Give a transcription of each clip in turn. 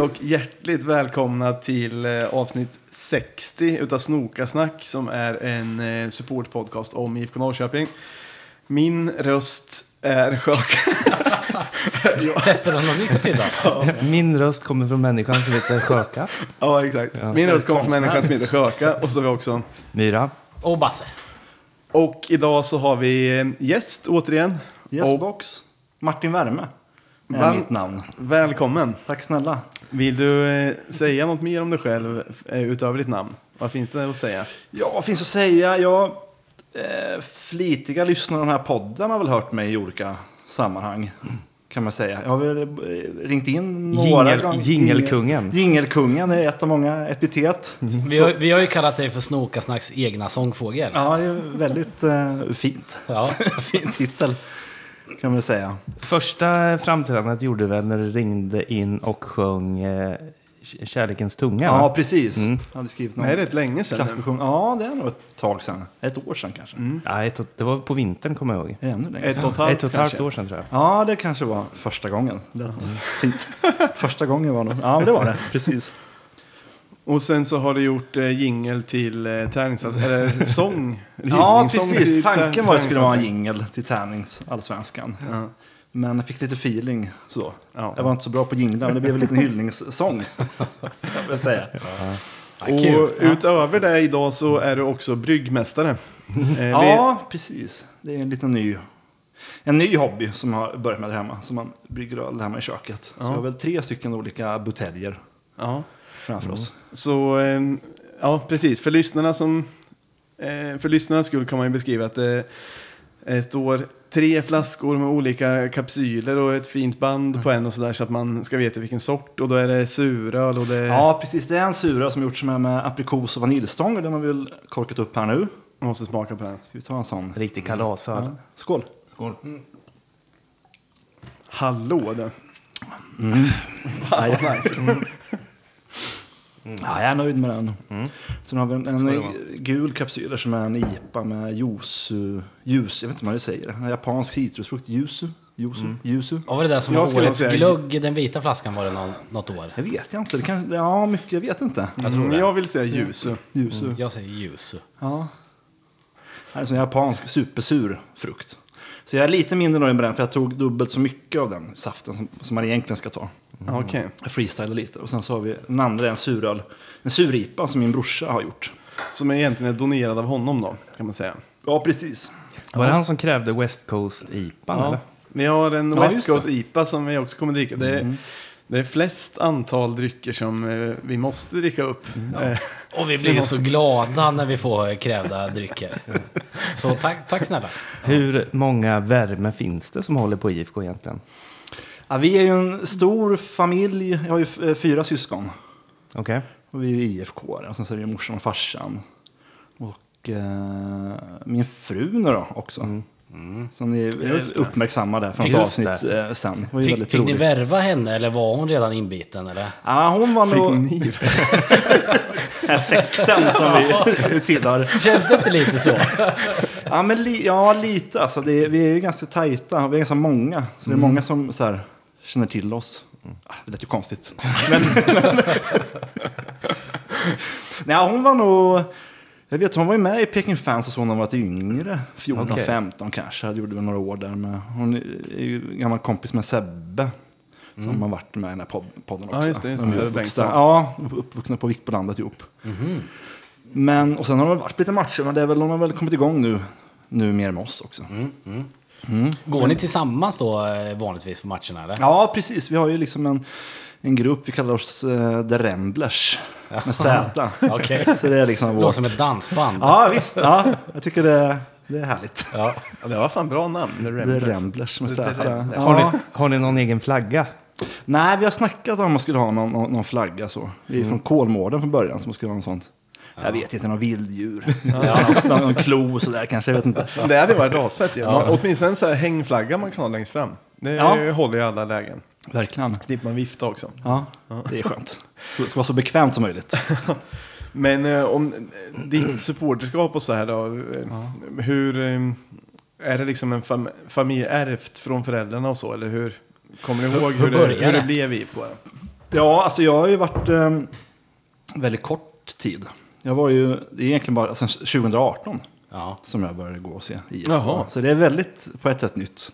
Hej och hjärtligt välkomna till eh, avsnitt 60 utav Snokasnack som är en eh, supportpodcast om IFK Norrköping. Min röst är skök. Testar du något nytt idag? Min röst kommer från människan som heter Sjöka. ja, exakt. Min röst kommer från människan som heter Sjöka. Och så har vi också... Myra. Och Basse. Och idag så har vi gäst återigen. Och Yesbox. Martin Värme är Väl- mitt namn. välkommen. Tack snälla. Vill du eh, säga något mer om dig själv eh, utöver ditt namn? Vad finns det att säga? Ja, vad finns att säga? Jag, eh, flitiga lyssnare av den här podden har väl hört mig i olika sammanhang. Kan man säga. Jag har väl eh, ringt in några Jingel- gånger. jingelkungen. Jingelkungen är ett av många epitet. Vi har, vi har ju kallat dig för Snokasnacks egna sångfågel. Ja, det är väldigt eh, fint. Ja. fin titel. Kan man säga. Första framträdandet gjorde du väl när du ringde in och sjöng eh, Kärlekens tunga? Ja, va? precis. Mm. Jag hade skrivit Det någon här är rätt länge sedan klappversion. Ja, det är nog ett tag sedan. Ett år sedan kanske. Ja, ett, och- det var på vintern kommer jag ihåg. Det ännu längre Ett och ett halvt ett och ett halvt år sedan tror jag. Ja, det kanske var första gången. Lät Fint. Första gången var nog... Ja, det var det. Precis. Och sen så har du gjort eh, jingel till eh, tävlings... Eller sång. Ja, precis. Tanken var att det skulle vara en jingel till tävlingsallsvenskan. Ja. Men jag fick lite feeling så. Ja. Jag var inte så bra på jinglar, men det blev en liten hyllningssång. Kan jag säga. Ja. Och utöver det idag så är du också bryggmästare. Eh, Ja, precis. Det är en liten ny, en ny hobby som har börjat med det hemma. Som man brygger öl hemma i köket. Så Ja. vi har väl tre stycken olika buteljer ja. Framför oss. Så, eh, ja precis. För lyssnarna som... Eh, för lyssnarnas skull kan man ju beskriva att det eh, står tre flaskor med olika kapsyler och ett fint band på en och sådär så att man ska veta vilken sort. Och då är det suröl och det... Ja, precis. Det är en sura som gjorts med, med aprikos och vaniljstång. och Den har vi väl korkat upp här nu. Måste smaka på den. Ska vi ta en sån? Riktig kalasöl. Ja. Skål! Skål. Hallå du. Ja, nice. Ja, jag är nöjd med den. Sen har vi en, det en gul kapsyl som är en IPA med yuzu. Ljus, jag vet inte hur man säger det. En japansk citrusfrukt. Yuzu. Yuzu. Yuzu. Och var det där som Jag var årets säga- i den vita flaskan var det någon, något år? Jag vet jag inte. Det kan, ja, mycket. Jag vet inte. Jag tror Mm, det. jag vill säga yuzu. Yuzu. Jag säger ljus. Ja. Det är en japansk supersur frukt. Så jag är lite mindre nöjd med den för jag tog dubbelt så mycket av den saften som, som man egentligen ska ta. Ja, Okej. Jag freestylade lite. Och sen så har vi den andra, en suröl. En suripa som min brorsa har gjort. Som egentligen är donerad av honom då, kan man säga. Ja, precis. Var det han som krävde West Coast IPA? Ja. Eller? Vi har en Ja, West just det. Coast IPA som vi också kommer dricka. Det är, det är flest antal drycker som eh, vi måste dricka upp. Eh, Och vi blir så glada när vi får krävda drycker. Så tack, tack snälla. Hur många värme finns det som håller på IFK egentligen? Ja, vi är ju en stor familj. Jag har ju eh, fyra syskon. Okej. Och vi är ju IFK. Och sen så är det morsan och farsan. Och eh, min fru nu då också. Som ni Just det. uppmärksammade från ett Just det. avsnitt eh, sen. Det ju Fick, fick ni värva henne eller var hon redan inbiten? Eller? Ja, hon var fick nog ni? den här sekten som vi tillhör. Känns det inte lite så? Ja, men li, ja, lite. Alltså, det är, vi är ju ganska tajta. Vi är ganska många. Så det är många som så här, känner till oss. Ah, det lät ju konstigt. Men, Nej, hon var nog... Jag vet, hon var ju med i Peking Fans och så när hon var lite yngre. 14, Okej. 15 kanske. Jag gjorde väl några år där med. Hon är ju gammal kompis med Sebbe. Som har varit med i den här pod- podden också. Ja, just det, just. De uppvuxna, ja, uppvuxna på Vikbolandet ihop. Men, och sen har det varit lite matcher, men det är väl, de har väl kommit igång nu, nu mer med oss också. Går ni tillsammans då eh, vanligtvis på matcherna eller? Ja, precis. Vi har ju liksom en, en grupp, vi kallar oss uh, The Ramblers. Med Z. Så det är liksom Det låter vårt... som ett dansband. Ja, visst. Ja, jag tycker det, det är härligt. Ja. Ja, det var fan bra namn. The The Ramblers. Ramblers med The Z. Ramblers. Har, Ja. ni, har ni någon egen flagga? Nej, vi har snackat om att man skulle ha någon, någon, flagga så. Vi är från Kolmården från början, som man skulle ha någon sånt. Jag vet inte, någon vilddjur. någon, någon klo och sådär kanske, jag vet inte. Det hade varit asfett ju. Ja. Åtminstone en sån här hängflagga man kan ha längst fram. Det Ja. håller i alla lägen. Verkligen. Slipper man vifta också. Ja, det är skönt. Så det ska vara så bekvämt som möjligt. Men eh, om eh, ditt supporterskap och så här då. Eh, Hur... Eh, är det liksom en fam familj ärvt från föräldrarna och så? Eller hur? Kommer du ihåg hur, hur det, började hur det det? blev IFK? då? Ja, alltså jag har ju varit eh, väldigt kort tid. Jag var ju, det är egentligen bara sen 2018 Ja. som jag började gå och se IFK. Jaha. Så det är väldigt, på ett sätt, nytt.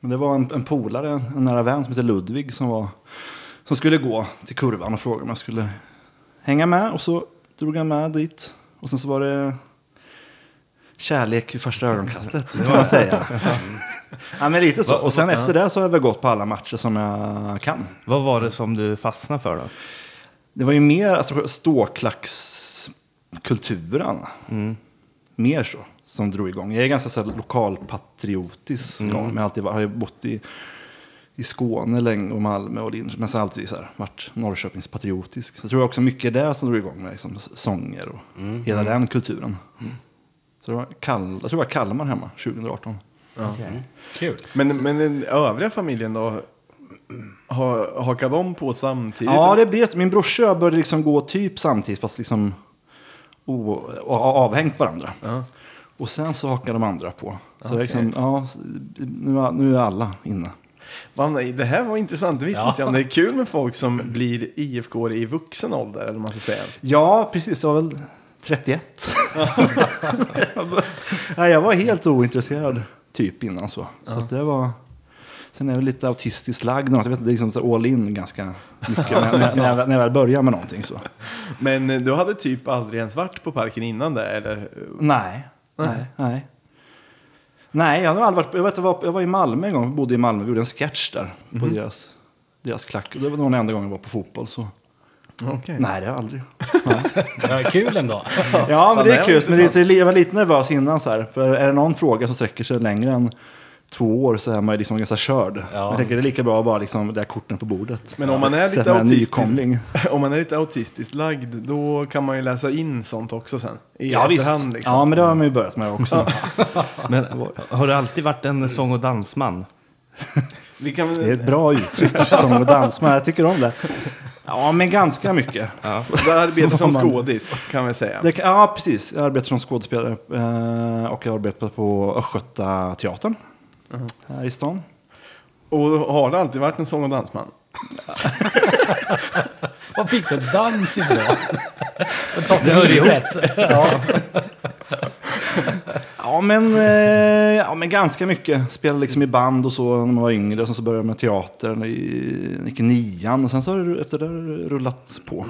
Men det var en, en polare, en nära vän som heter Ludvig som, var, som skulle gå till kurvan och frågade om jag skulle hänga med. Och så drog han med dit. Och sen så var det kärlek vid första ögonkastet, kan man säga. ja, men lite så. Och sen efter det så har jag väl gått på alla matcher som jag kan. Vad var det som du fastnade för då? Det var ju mer alltså, ståklackskulturen. Mer så, som drog igång. Jag är ganska så här, lokalpatriotisk. Mm. Men jag har alltid varit- har ju bott i, i Skåne länge och Malmö och Linköping. Men så har jag alltid så här, varit Norrköpingspatriotisk. Så jag tror också mycket det som drog igång med liksom, sånger och hela den kulturen. Så det var Kall, jag tror det var Kalmar hemma 2018. Kul. Men, men den övriga familjen då? Ha, hakade de på samtidigt? Ja, det blir Min brorsa jag började liksom gå typ samtidigt fast liksom avhängt varandra. Ja. Och sen så hakar de andra på. Så är liksom, ja, nu, är- nu är alla inne. Det här var intressant, det visste Ja. inte jag. Det är kul med folk som blir IFK i vuxen ålder, eller man ska säga. Ja, precis. Jag var väl 31. Nej, jag var helt ointresserad typ innan så. Så att det var... Sen är jag väl lite autistiskt lagd. Jag vet inte, det är liksom så all in ganska mycket när, när, när, jag, när jag väl börjar med någonting så. Men eh, du hade typ aldrig ens varit på parken innan det, eller? Nej, nej, nej. Nej, jag har aldrig varit... Jag, vet, jag, var, jag var i Malmö en gång, bodde i Malmö, vi gjorde en sketch där på deras, deras klack. Och det var nog den enda gången jag var på fotboll så. Okej. Nej, det har jag aldrig. Ja, kul ändå. Ja, men det det är kul. Men det jag var lite nervös innan så här. För är det någon fråga som sträcker sig längre än två år så är man ju liksom ganska körd. Ja. Jag tänker det är lika bra att bara liksom det här korten på bordet. Men om man är lite autistisk, om man är lite autistiskt lagd, då kan man ju läsa in sånt också sen. I Ja, visst. efterhand liksom. Ja, men det har man ju börjat med också. Men har du alltid varit en sång och dansman? Vi kan Det är ett bra uttryck, sång och dans. Men jag tycker om det. Ja, men ganska mycket. Du arbetar som skådis, kan vi säga. Det, ja, precis. Jag arbetar som skådespelare eh, och jag arbetar på Östgötateatern här i stan. Och har det alltid varit en sång och dansman? Vad fick du dans ifrån? Det hör ju rätt. Ja. Ja men, eh, ja, men ganska mycket. Spelade liksom i band och så när man var yngre. Sen så började jag med teater i, gick i nian. Och sen så har det efter det rullat på.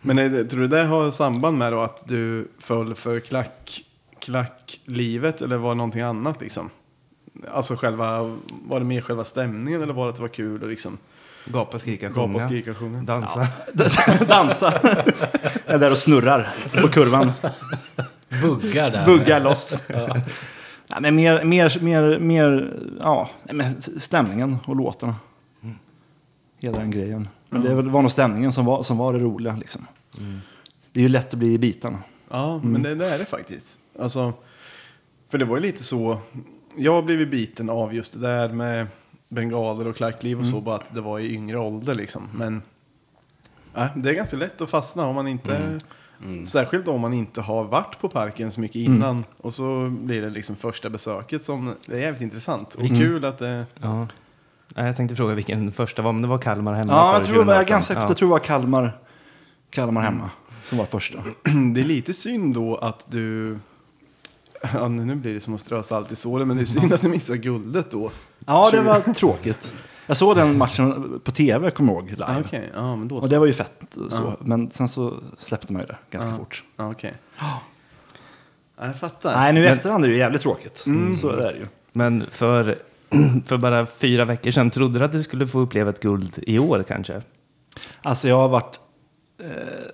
Men är det, tror du det har samband med då att du föll för klack, klacklivet eller var det någonting annat liksom? Alltså själva, var det mer själva stämningen eller var det att det var kul och liksom Gapa, skrika, gapa sjunga, skrika och sjunga? dansa. Dansa. Jag är där och snurrar på kurvan. Buggar där. Buggar loss. Nej, men mer, mer, mer, mer, ja, nej, men stämningen och låtarna. Hela den grejen. Men det var- nog stämningen som var, som var det roliga liksom. Det är ju lätt att bli i bitarna. Ja, men det, det är det faktiskt. Alltså, för det var ju lite så. Jag har blivit biten av just det där med bengaler och klackliv och så. Bara att det var i yngre ålder liksom. Men ja, det är ganska lätt att fastna om man inte... Särskilt om man inte har varit på parken så mycket innan. Och så blir det liksom första besöket som... Det är jävligt intressant. Och kul att det... Ja. Ja, Jag tänkte fråga vilken första var, men det var Kalmar hemma. Ja, jag tror det var 2018. ganska jag tror det var Kalmar, Kalmar hemma som var första. Det är lite synd då att du... Ja, nu blir det som att strö salt i såren, men det är synd att du missar guldet då. Ja, det var tråkigt. Jag såg den matchen på tv, kommer jag ihåg, live. Ah, Okej, ja men då så. Och det var ju fett så. Ja. Men sen så släppte man ju det ganska fort. Ja, okej. Ja, jag fattar. Nej, nu i efterhand är det ju jävligt tråkigt. Så är det ju. Men för, för bara fyra veckor sedan, trodde du att du skulle få uppleva ett guld i år kanske? Alltså jag har varit eh,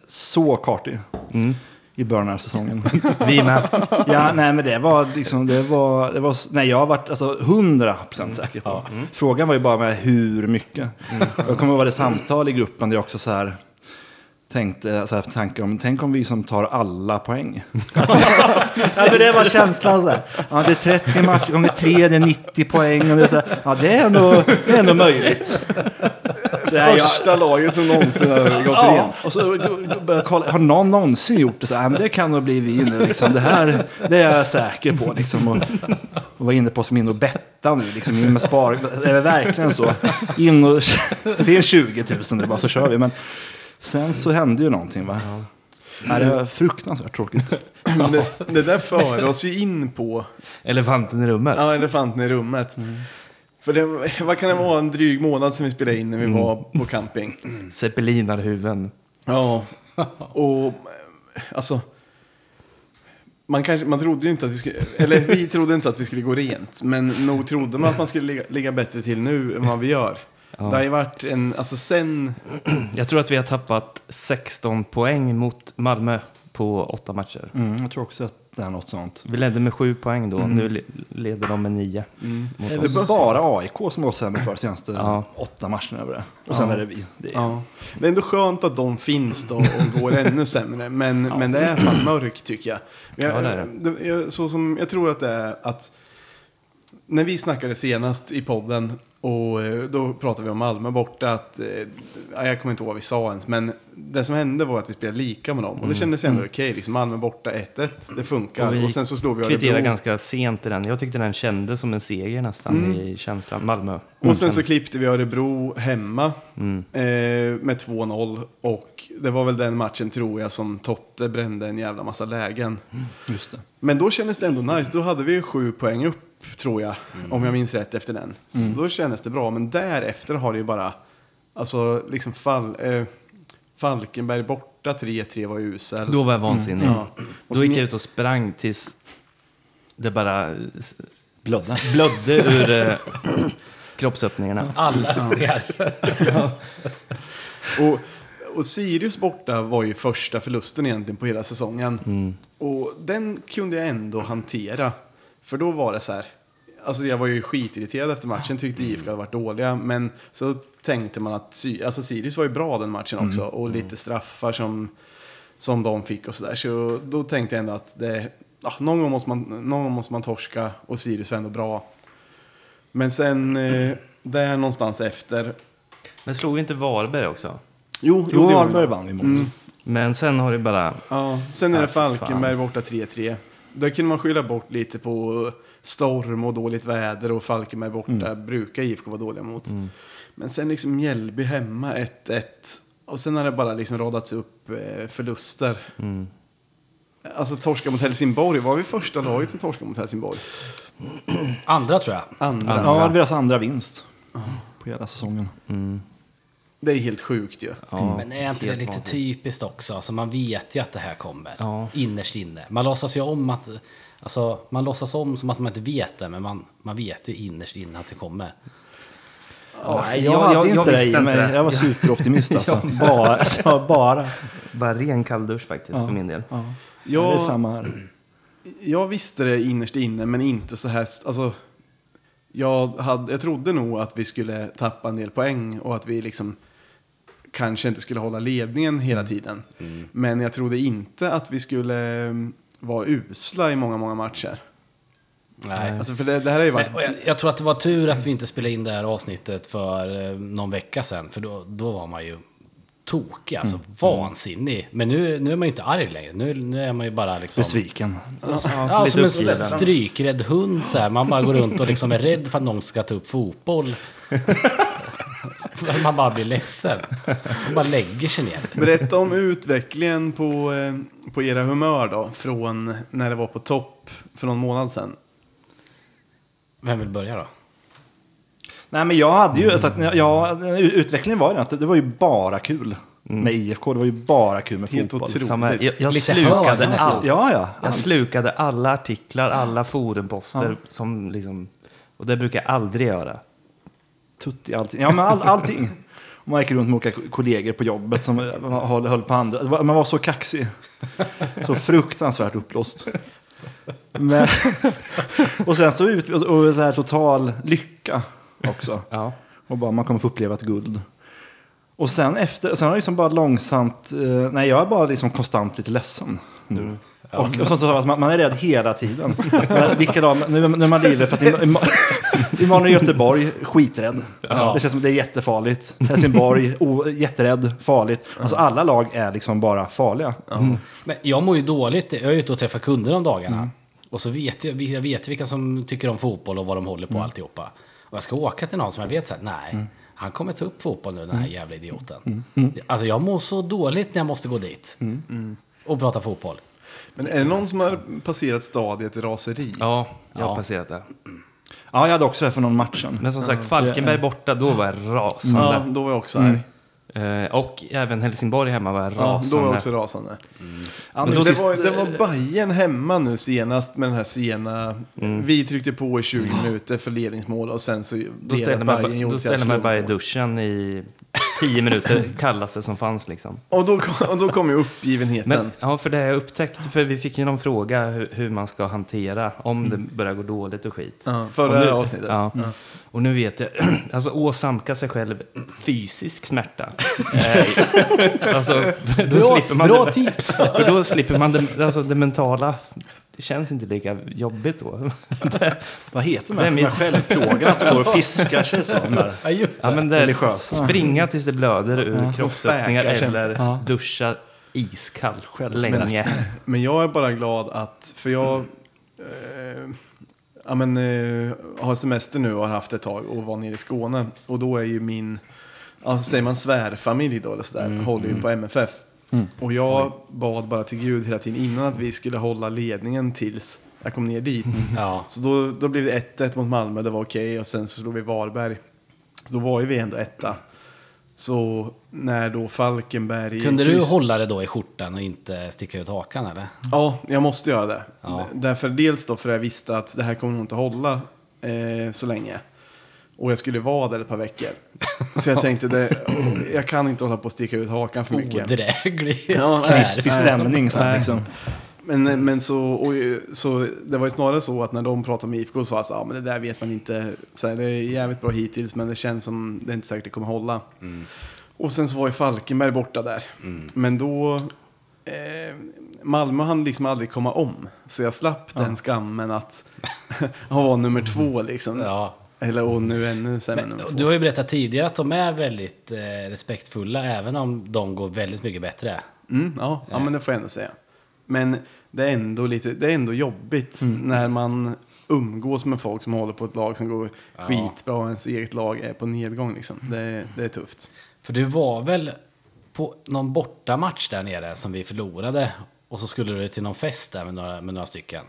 så kartig Mm. I början av säsongen. Vi med. ja, nej men det var liksom, det var, det var, nej jag har varit alltså 100% säker på. Frågan var ju bara med hur mycket. Jag kommer ihåg det samtal i gruppen där jag också så här tänkte, så här, tankar om, tänk om vi som tar alla poäng. ja, men det var känslan så här. Ja, det är 30 matcher gånger 3, det är 90 poäng. Och det är så här, ja, det är ändå, det är ändå möjligt. Det här, jag- Första laget som någonsin har gått Ja, rent. och så började jag kolla, har någon någonsin gjort det så här? Men det kan nog bli vi nu liksom. Det här, det är jag säker på liksom. Och, Och var inne på som in och betta nu, liksom in med spar. Det är verkligen så. In och, det är 20 000 det bara, så kör vi. Men sen så hände ju någonting va? Ja, det var fruktansvärt tråkigt. Det, det där för oss ju in på Elefanten i rummet. ja, elefanten i rummet. För det, vad kan det vara, en dryg månad sedan vi spelade in när vi var på camping. Zeppelinarhuven. Ja, och alltså. Man, kanske, man trodde ju inte att vi skulle, eller vi trodde inte att vi skulle gå rent. Men nog trodde man att man skulle ligga, ligga bättre till nu än vad vi gör. Det har ju varit en, alltså sen, Jag tror att vi har tappat 16 poäng mot Malmö på åtta matcher. Mm, jag tror också att det är något sånt. Vi ledde med sju poäng då. Nu le- leder de med nio. Mot Det oss. är bara AIK som gått sämre för senaste Ja. åtta matcherna över det. Och sen Ja. är det vi. Det är, ja. Det är ändå skönt att de finns då och går ännu sämre. Men, men det är fan mörkt tycker jag. jag, Ja, det är det. jag så som, jag tror att det är att när vi snackade senast i podden och eh, då pratade vi om Malmö borta att, eh, ja, jag kommer inte ihåg vad vi sa ens, men det som hände var att vi spelade lika med dem och det kändes ändå okej, liksom Malmö borta 1-1, det funkar Mm. Och och, vi sen så slog vi Örebro. ganska sent i den. Jag tyckte den kändes som en seger nästan i känslan. Malmö. Och sen så klippte vi Örebro hemma Mm. eh, med 2-0 och det var väl den matchen tror jag som Totte brände en jävla massa lägen. Det. Men då kändes det ändå nice. Då hade vi ju sju poäng upp, tror jag. Om jag minns rätt efter den. Så då kändes det bra. Men därefter har det ju bara... Alltså, liksom fall, eh, Falkenberg borta 3-3 var usel. Då var jag vansinnig. Ja. Då gick jag ut och sprang tills det bara Blödda. blödde ur eh, kroppsöppningarna. Alla övningar. Och, och Sirius borta var ju första förlusten egentligen på hela säsongen. Mm. Och den kunde jag ändå hantera. För då var det så här. Alltså jag var ju skitirriterad efter matchen, tyckte IFK hade varit dåliga. Men så tänkte man att alltså Sirius var ju bra den matchen också. Och lite straffar som, som de fick och sådär. Så då tänkte jag ändå att det, ja, någon, gång måste man, någon gång måste man torska och Sirius var ändå bra. Men sen eh, där någonstans efter. Men slog inte Varberg också? Jo, Jo, Varberg vann vi mot. Mm. Men sen har det bara... Ja, sen är det fy Falkenberg borta 3-3. Där kunde man skylla bort lite på storm och dåligt väder och Falkenberg borta brukar IFK vara dåliga mot. Men sen liksom Mjällby hemma 1-1. Och sen har det bara liksom radats upp eh, förluster. Mm. Alltså torska mot Helsingborg. Var vi första laget som torskade mot Helsingborg? Andra tror jag. Andra. Ja, det var deras andra vinst på hela säsongen. Det är helt sjukt ju. Ja, Men är inte det lite typiskt också? Alltså man vet ju att det här kommer. Ja. Innerst inne. Man låtsas ju om att... Alltså, man låtsas om som att man inte vet det, men man, man vet ju innerst inne att det kommer. Nej, jag- jag, hade jag- jag inte det i mig. inte det. Jag var superoptimist alltså. bara, alltså, bara. Bara ren kalldusch faktiskt för min del. Ja. Ja. Det är Jag, samma här. jag visste det innerst inne, men inte så här... Alltså, jag, hade, jag trodde nog att vi skulle tappa en del poäng och att vi liksom kanske inte skulle hålla ledningen hela tiden. Men jag trodde inte att vi skulle mm, vara usla i många, många matcher. Nej. Alltså för det, det här har ju varit... Jag, jag tror att det var tur att vi inte spelade in det här avsnittet för eh, någon vecka sedan. För då, då var man ju tokig, alltså vansinnig. Men nu, nu är man ju inte arg längre. Nu, nu är man ju bara liksom... Besviken. Ja, lite som en strykrädd hund så här. Man bara går runt och liksom är rädd för att någon ska ta upp fotboll. man bara blir ledsen. Man bara lägger sig ner. Berätta om utvecklingen på, eh, på era humör då, från när det var på topp för någon månad sedan. Vem vill börja då? Nej, men jag hade ju, så att, ja, utvecklingen var den att det var ju bara kul med IFK. Det var ju bara kul med Helt fotboll. otroligt. Samma, jag, jag, Lite slukade all, Ja, ja. jag slukade alla artiklar, alla forumposter som liksom... Och det brukar jag aldrig göra. Tutti, allting. Ja, men all, allting. Och man gick runt med olika kollegor på jobbet som höll, höll på andra. Var- Man var så kaxig. Så fruktansvärt uppblåst. Men, och sen så ut, och, så här total lycka också. Ja. Och bara man kommer få uppleva ett guld. Och sen efter, sen har det liksom bara långsamt, eh, nej jag är bara liksom konstant lite ledsen nu. Och, och sånt så att man, man är rädd hela tiden. Men Vilka dagar, nu, nu är man livrädd för att im- im- imorgon är Göteborg skiträdd. Ja. Det känns som att det är jättefarligt. Helsingborg, o, jätterädd, farligt. Alltså alla lag är liksom bara farliga. Men jag mår ju dåligt. Jag är ute och träffar kunder om dagarna. Och så vet jag, jag vet vilka som tycker om fotboll och vad de håller på alltihopa. Och jag ska åka till någon som jag vet så här, nej, han kommer ta upp fotboll nu den här jävla idioten. Alltså jag mår så dåligt när jag måste gå dit. Och prata fotboll. Men är det någon som har passerat stadiet i raseri? Ja, jag har Ja. passerat det. Ja, jag hade också det för någon match sedan. Men som sagt, Falkenberg borta, då var jag rasande. Ja, då var jag också här. Eh, och även Helsingborg hemma var jag Ja, rasande. då var jag också rasande. Men nu det, sist- var, det var Bayern hemma nu senast med den här sena... Vi tryckte på i 20 minuter för ledningsmål och sen så Då ställde man, Bayern ba- gjorde då ett jävla ställde man bara i duschen i tio minuter, kallaste som fanns liksom. Och då, kom- och då kom ju uppgivenheten. Men ja, för det har jag upptäckt, för vi fick ju någon fråga hur, hur man ska hantera om det börjar gå dåligt och skit. ja, Och förra nu, avsnittet. Ja. Och nu vet jag, alltså åsamka sig själv fysisk smärta. Eh, alltså, då Bra, slipper man bra det, tips! För då slipper man det, alltså det mentala. Det känns inte lika jobbigt då. Vad heter de här, här självplågarna som går och piskar sig så? Ja, just det. Ja, men det, religiösa. springa tills det blöder ur kroppsöppningar späkar sig. eller Ja. duscha iskallt länge. Men jag är bara glad att, för jag eh, ja, men, eh, har semester nu och har haft ett tag och var nere i Skåne. Och då är ju min, alltså, säger man svärfamilj då eller sådär, håller ju på MFF. Och jag bad bara till Gud hela tiden innan att vi skulle hålla ledningen tills jag kom ner dit. Ja. Så då, då blev det 1-1 mot Malmö, det var okej. Och sen så slog vi Varberg. Så då var ju vi ändå etta. Så när då Falkenberg... Kunde du hålla det då i skjortan och inte sticka ut hakan eller? Ja, jag måste göra det. Ja. Därför dels då för jag visste att det här kommer nog inte hålla eh, så länge. Och jag skulle vara där ett par veckor. Så jag tänkte, det, jag kan inte hålla på och sticka ut hakan för mycket. Odräglig Ja. Krispig stämning så liksom. Men, men så, och, så det var ju snarare så att när de pratade med IFK så sa jag så, ja, men det där vet man inte. Så här, det är jävligt bra hittills men det känns som det är inte säkert det kommer hålla. Och sen så var ju Falkenberg borta där. Men då, eh, Malmö hann liksom aldrig komma om. Så jag slapp den skammen att vara nummer två liksom. Ja. Eller och nu ännu sämre Men, du har ju berättat tidigare att de är väldigt eh, respektfulla även om de går väldigt mycket bättre. Mm, ja, ja, men det får jag ändå säga. Men det är ändå, lite, det är ändå jobbigt när man umgås med folk som håller på ett lag som går skitbra och ens eget lag är på nedgång. Liksom. Det, det är tufft. För du var väl på någon bortamatch där nere som vi förlorade och så skulle du till någon fest där med några, med några stycken.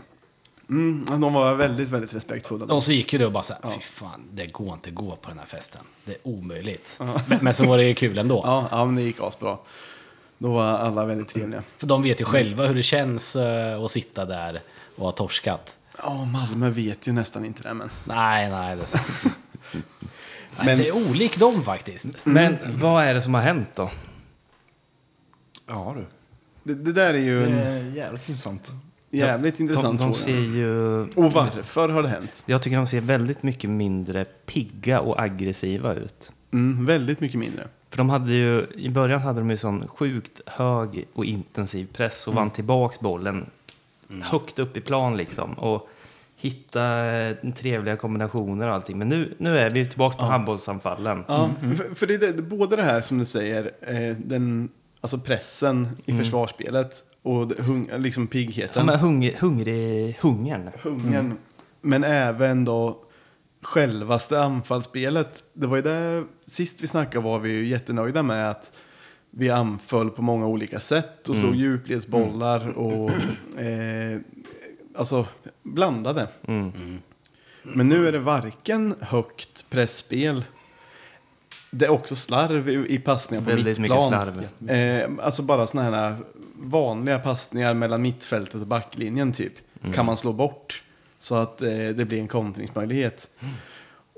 Mm, de var väldigt, väldigt respektfulla. Och så gick ju du och bara så här, fy fan, det går inte att gå på den här festen. Det är omöjligt. Men, men så var det ju kul ändå. Ja, ja, men det gick asbra. Då var alla väldigt trevliga. För de vet ju själva hur det känns eh, att sitta där och ha torskat. Ja, Malmö vet ju nästan inte det, men... Nej, nej, det är sant. Men-. Det är olik dem faktiskt. Men vad är det som har hänt då? Ja du. Det, det där är ju Det en är jävligt intressant. Jävligt De, intressant de fråga. ser ju... Och varför har det hänt? Jag tycker de ser väldigt mycket mindre pigga och aggressiva ut. Mm, väldigt mycket mindre. För de hade ju, i början hade de ju sån sjukt hög och intensiv press och vann tillbaks bollen högt upp i plan liksom. Och hitta eh, trevliga kombinationer och allting. Men nu, nu är vi tillbaka på handbollsanfallen. Ja, för, för det är det, både det här som du säger, eh, den, alltså pressen i försvarsspelet och hung, liksom Ja, piggheten, men hunger, hungrig, hungern. hungern, men även då självaste anfallsspelet. Det var ju det, sist vi snackade var vi ju jättenöjda med att vi anföll på många olika sätt och slog djupledsbollar och eh, alltså blandade. Mm. Men nu är det varken högt pressspel det är också slarv i, i passningar på Väldigt mycket mittplan. slarv. Eh, alltså bara sådana här vanliga passningar mellan mittfältet och backlinjen typ. Mm. Kan man slå bort så att eh, det blir en kontringsmöjlighet.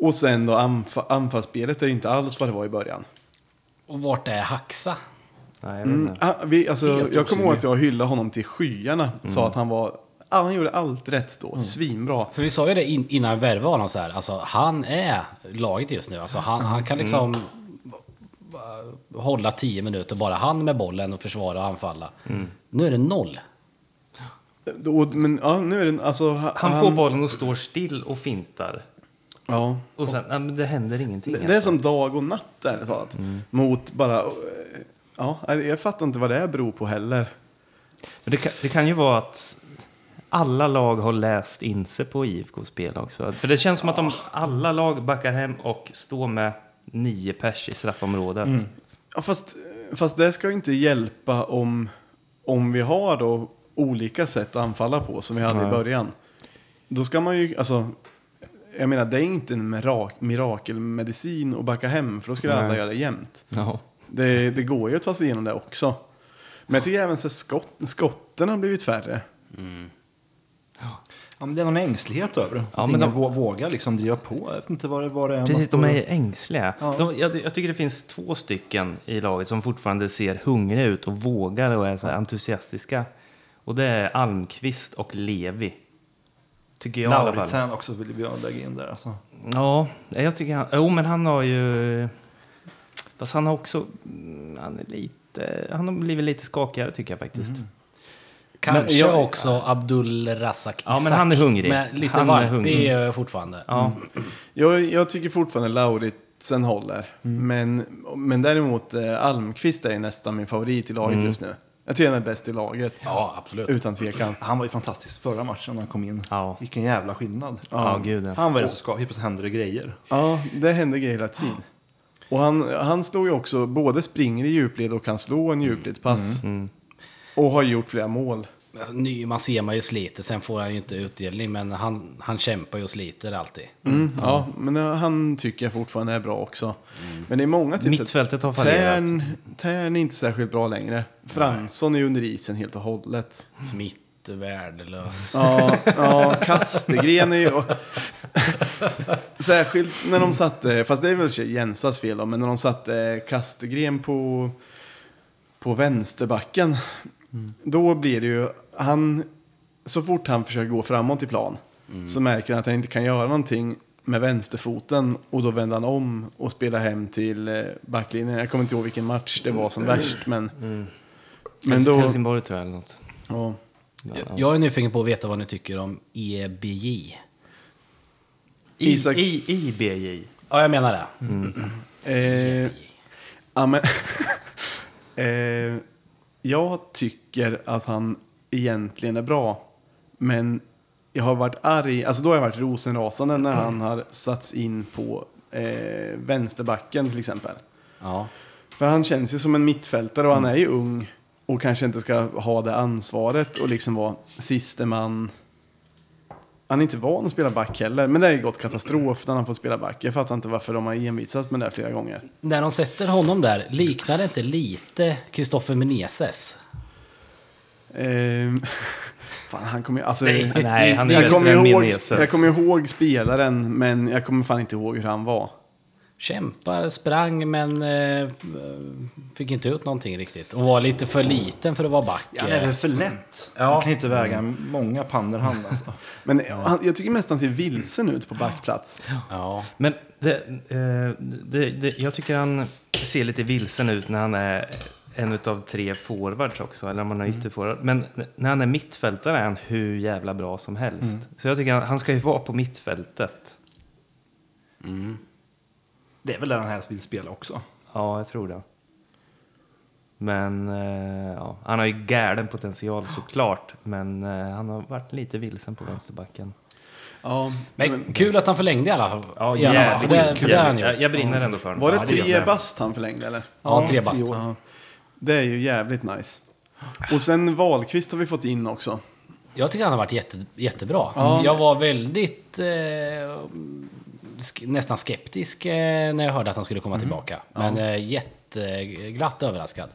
Och sen då anfa anfallsspelet är ju inte alls vad det var i början. Och vart är Haxa? Nej, jag Mm, ah, vi, alltså, jag kommer ihåg att jag hyllade honom till skyarna. Mm. Sa att han var, ah, han gjorde allt rätt då, svinbra. För vi sa ju det in, innan vi värvade honom så här. Alltså han är laget just nu. Alltså han, han kan liksom eh, hålla tio minuter bara han med bollen och försvara och anfalla. Nu är det noll. Då, men ja, nu är det, alltså, ha- Han får bollen och står still och fintar. Ja. Och sen, nej, men det händer ingenting. Det, det är som dag och natt ärligt talat. Mot bara, eh, ja, jag fattar inte vad det beror på heller. Men det, kan, det kan ju vara att alla lag har läst in sig på IFK-spel också. För det känns som att de alla lag backar hem och står med nio pers i straffområdet. Ja, fast, fast det ska ju inte hjälpa om, om vi har då olika sätt att anfalla på som vi hade i Nej. början. Då ska man ju, alltså, jag menar det är inte en mirak mirakelmedicin att backa hem för då skulle alla Nej. göra det jämt. Ja. Det, det går ju att ta sig igenom det också. Men jag tycker även att skott, skotten har blivit färre. Ja, men det är någon ängslighet över det. Ja, men de- vå- vågar liksom driva på. Jag vet inte vad det, vad det är. Precis, de är ängsliga. Ja. De, jag, jag tycker det finns två stycken i laget som fortfarande ser hungriga ut och vågar och är så entusiastiska. Och det är Almqvist och Levi. Tycker jag. Lauritsen också vill vi lägga in där. Alltså. Ja, jag tycker han... Jo, men han har ju... Fast han har också... mm, Han är lite... Han har blivit lite skakigare tycker jag faktiskt. Kanske Men jag- också Abdul Razak Ja, men han är hungrig. Med lite Han är valpig hungrig. eh, fortfarande. Ja. Jag, jag tycker fortfarande Lauritsen håller. Men, men däremot eh, Almqvist är nästan min favorit i laget just nu. Jag tycker han är bäst i laget. Ja, absolut. Utan tvekan. Han var ju fantastisk förra matchen när han kom in. Ja. Vilken jävla skillnad. Ja, gud ja. Han var den som skakade. Helt hände det grejer. Ja, det händer grejer hela tiden. Och han, han slår ju också, både springer i djupled och kan slå en djupledspass. Mm. Och har gjort flera mål. Nyman ser man ju sliter, sen får han ju inte utdelning, men han, han kämpar ju och sliter alltid. Mm, ja, men han tycker jag fortfarande är bra också. Men det är många typ Mittfältet har fallerat. Tärn är inte särskilt bra längre. Fransson är under isen helt och hållet. Smith är värdelös. Ja, ja Kastegren är ju... Särskilt när de satte, fast det är väl Jensas fel då, men när de satte Kastegren på, på vänsterbacken. Då blir det ju, han, så fort han försöker gå framåt i plan så märker han att han inte kan göra någonting med vänsterfoten och då vänder han om och spelar hem till eh, backlinjen. Jag kommer inte ihåg vilken match det var som värst, men, men då... Helsingborg tror jag eller något. Ja. Jag, är nyfiken på att veta vad ni tycker om EBJ. Isak- I, I, IBJ. Ja, jag menar det. Eh, ja, men, eh, jag tycker att han egentligen är bra. Men jag har varit arg, alltså då har jag varit rosenrasande när han har satts in på eh, vänsterbacken till exempel. Ja. För han känns ju som en mittfältare och han är ju ung. Och kanske inte ska ha det ansvaret och liksom vara siste man. Han är inte van att spela back heller. Men det har ju gått katastrof när han får spela back. Jag fattar inte varför de har envisats med det här flera gånger. När de sätter honom där, liknar det inte lite Kristoffer Meneses? Ehm, fan, han kommer. Alltså, Nej, han är jag, kommer ihåg, jag kommer ihåg spelaren, men jag kommer fan inte ihåg hur han var. Kämpar, sprang men eh, fick inte ut någonting riktigt. Och var lite för liten för att vara back. Ja, han är väl för lätt. Ja. Han kan inte väga många pannor han alltså. Men han, jag tycker mest han ser vilsen ut på backplats. Ja. Men det, eh, det, det, jag tycker han ser lite vilsen ut när han är en av tre forwards också, eller om han är ytterforward. Men när han är mittfältare är han hur jävla bra som helst. Så jag tycker han, han ska ju vara på mittfältet. Det är väl där han helst vill spela också. Ja, jag tror det. Men eh, ja, han har ju galen potential såklart. Men eh, han har varit lite vilsen på vänsterbacken. Ja, Men kul att han förlängde i alla fall. Ja, I alla fall, det, han gjort. jag, jag brinner ändå för honom. var det jag tre bast han förlängde eller? Ja, tre bast. Ja. Det är ju jävligt nice. Och sen Wahlqvist har vi fått in också. Jag tycker han har varit jätte, jättebra. Ja. Jag var väldigt eh, nästan skeptisk eh, när jag hörde att han skulle komma tillbaka. Men eh, jätteglatt överraskad.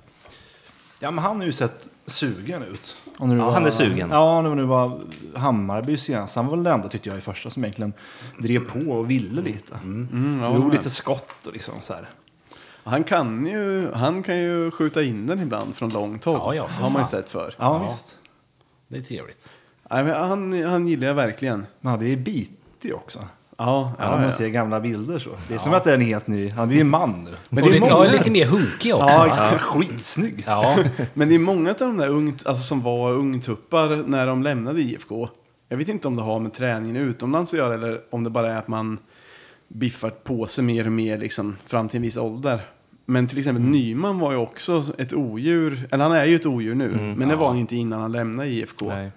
Ja, men han har ju sett sugen ut. Och nu Ja, han är sugen. Ja, nu, nu var Hammarby senast. Han var väl den enda tyckte jag i första som egentligen drev på och ville lite. Mm, ja, Drog men- lite skott och liksom så här. Han kan, ju, han kan ju skjuta in den ibland från långt håll. Ja, ja, har man ju sett för. Ja, Ja. visst. Det är trevligt. Nej, men han, han gillar jag verkligen. Men han blir ju bitig också. Ja, Ja, ja, man ja. ser gamla bilder så. Det är som att det är en helt ny. Han blir ju man nu. Men det är lite, många- ja, lite mer hunkig också. Ja, va? skitsnygg. Ja, Men det är många av de där ungt, alltså som var ungtuppar när de lämnade IFK. Jag vet inte om det har med träningen utomlands att göra eller om det bara är att man biffar på sig mer och mer liksom, fram till en viss ålder. Men till exempel Nyman var ju också ett odjur, eller han är ju ett odjur nu, men det var han inte innan han lämnade IFK. Nej.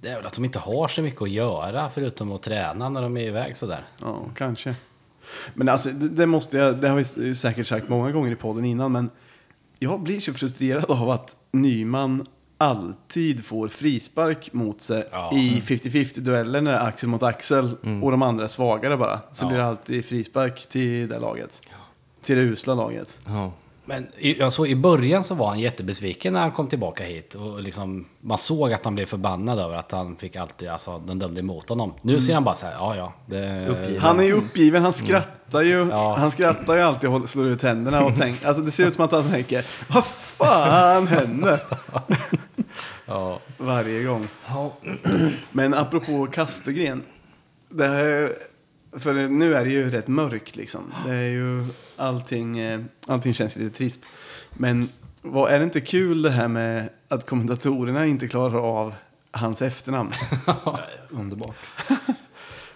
Det är väl att de inte har så mycket att göra förutom att träna när de är iväg sådär. Ja, kanske. Men alltså, det, det måste jag, det har vi säkert sagt många gånger i podden innan, men jag blir så frustrerad av att Nyman alltid får frispark mot sig Ja. i 50-50 dueller när det är axel mot axel och de andra är svagare bara. Så Ja. blir det alltid frispark till det laget. Till det usla laget. Ja. Men i- jag såg, i början så var han jättebesviken när han kom tillbaka hit. Och liksom, man såg att han blev förbannad över att han fick alltid, alltså de dömde emot honom. Nu ser han bara så här, ja ja. Det. Han är ju uppgiven, han skrattar ju. Ja. Han skrattar ju alltid och slår ut händerna och tänker, alltså det ser ut som att han tänker, vad fan händer? ja. Varje gång. Men apropå Kastegren. Det här, för nu är det ju rätt mörkt liksom. Det är ju allting, eh, allting känns lite trist. Men vad, är det inte kul det här med att kommentatorerna inte klarar av hans efternamn? Underbart.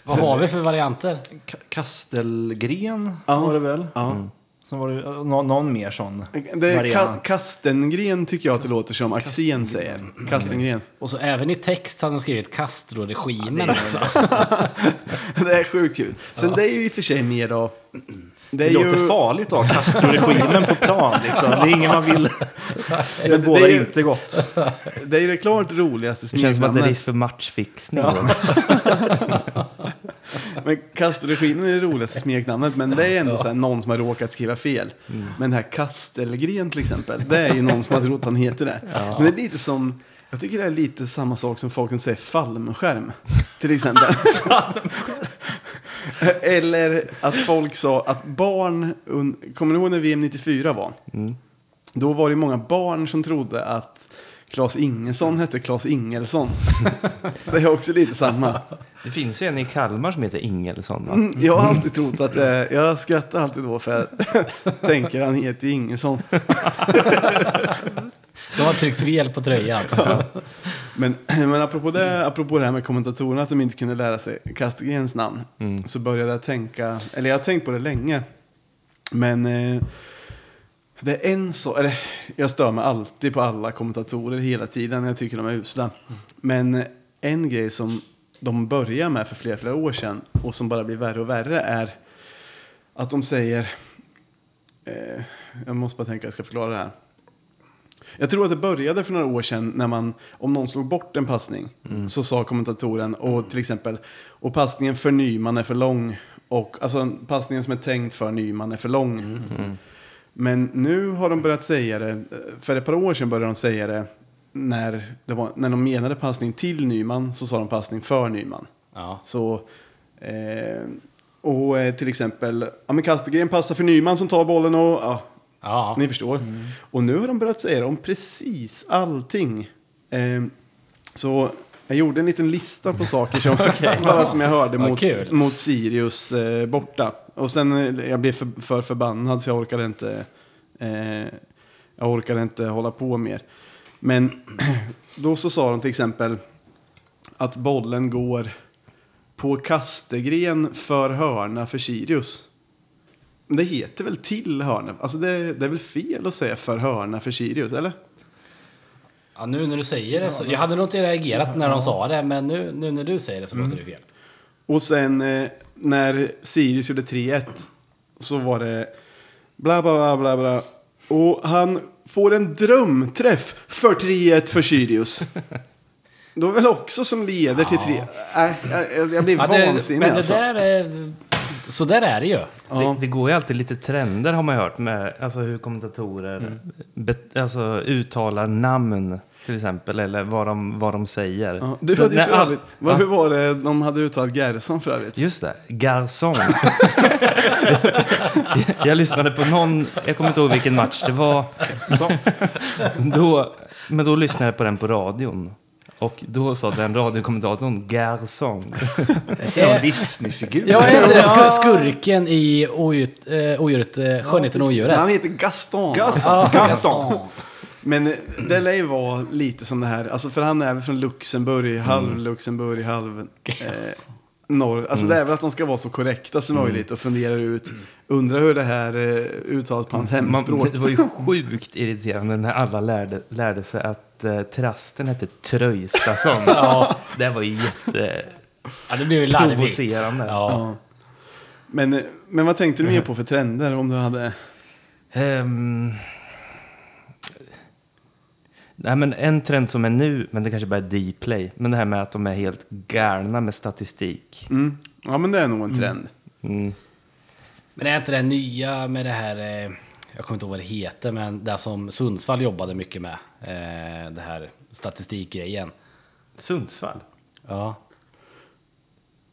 Vad har vi för varianter? Ka- Kastelgren Ja. var det väl? Ja. Sen var det eh, nå- någon mer sån Det är ka variant. Kastengren tycker jag att det låter som Axén säger. Kastengren. Och så även i text har de skrivit Castro-regimen också. Det är sjukt kul. Sen det är ju i och för sig mer då... Det Det är låter ju, farligt att ha Castro-regimen på plan. Liksom. Det är ingen man vill. Det bådar ju- inte gott. det är ju det klart roligaste Det känns som att det är smeknamnet. risk för matchfixning. Men Kastelregimen är det roligaste smeknamnet, men det är ändå så här någon som har råkat skriva fel. Mm. Men det här Kastelgren till exempel, det är ju någon som har trott han heter det. Men det är lite som, jag tycker det är lite samma sak som folk kan säga fallskärm, till exempel. Eller att folk sa att barn, kommer ni ihåg när VM 94 var? Mm. Då var det många barn som trodde att Claes Ingesson hette Claes Ingelsson. det är också lite samma. Det finns ju en i Kalmar som heter Ingelsson. Va? Mm, Jag har alltid trott att, eh, jag skrattar alltid då för jag tänker han heter ju Ingesson. De har tryckt fel på tröjan. Men, men apropå, det, apropå det här med kommentatorerna, att de inte kunde lära sig Kastegrens namn. Så började jag tänka, eller jag har tänkt på det länge. Men eh, det är en så, eller jag stör mig alltid på alla kommentatorer hela tiden. Jag tycker de är usla. Men en grej som de började med för flera, flera år sedan och som bara blir värre och värre är att de säger, eh, jag måste bara tänka, jag ska förklara det här. Jag tror att det började för några år sedan när man, om någon slog bort en passning, så sa kommentatoren, och till exempel, och passningen för Nyman är för lång, och alltså passningen som är tänkt för Nyman är för lång. Men nu har de börjat säga det, för ett par år sedan började de säga det, när, det var, när de menade passning till Nyman så sa de passning för Nyman. Ja. Så, eh, och eh, till exempel, ja men Kastegren passar för Nyman som tar bollen och, ja, Ja. ni förstår. Och nu har de börjat säga det om precis allting. Eh, så jag gjorde en liten lista på saker som, bara som jag hörde mot, mot Sirius eh, borta. Och sen eh, jag blev för, för förbannad så jag orkade inte, eh, jag orkade inte hålla på mer. Men då så sa de till exempel att bollen går på Kastegren för hörna för Sirius. Men Det heter väl till hörna? Alltså det, det är väl fel att säga för hörna för Sirius, eller? ja, nu när du säger det så. Jag hade nog inte reagerat när de sa det, men nu, nu när du säger det så låter det fel. Och sen eh, när Sirius gjorde 3-1 så var det bla bla bla bla bla. Och han får en drömträff för 3-1 för Sirius. Då är väl också som leder till 3 Nej, jag, jag blir Ja, det, vansinnig men det alltså. där är... Så där är det ju. Ja. Det, det går ju alltid lite trender har man hört med alltså hur kommentatorer bet, alltså, uttalar namn till exempel eller vad de, vad de säger. Ja, det Så när för all- övrigt, vad, hur var det de hade uttalat Gerson för övrigt? Just det, garçon. jag lyssnade på någon, jag kommer inte ihåg vilken match det var. Då, men då lyssnade jag på den på radion. Och då sa den radiokommentatorn garçon. En Disney-figur. Jag är inte skur- skurken i odjuret, eh, eh, Skönheten och odjuret. Han heter Gaston. Gaston. Ja, Gaston. Men eh, det lär ju vara lite som det här, alltså för han är väl från Luxemburg, halv Luxemburg, halv eh, norr. Alltså det är väl att de ska vara så korrekta som möjligt och fundera ut, undrar hur det här eh, uttalas på hans Man, hemspråk. det var ju sjukt irriterande när alla lärde, lärde sig att eh, trasten hette Tröjstason. Ja. Det var ju jätte... Ja, det blev ju larvigt. Provocerande. Ja. Ja. Men, men vad tänkte du mer på för trender om du hade... Ehm, nej, men en trend som är nu, men det kanske bara är Dplay, men det här med att de är helt galna med statistik. Mm. Ja, men det är nog en trend. Mm. Men är inte det nya med det här, eh, jag kommer inte ihåg vad det heter, men det som Sundsvall jobbade mycket med, eh, det här statistikgrejen. Sundsvall? Ja.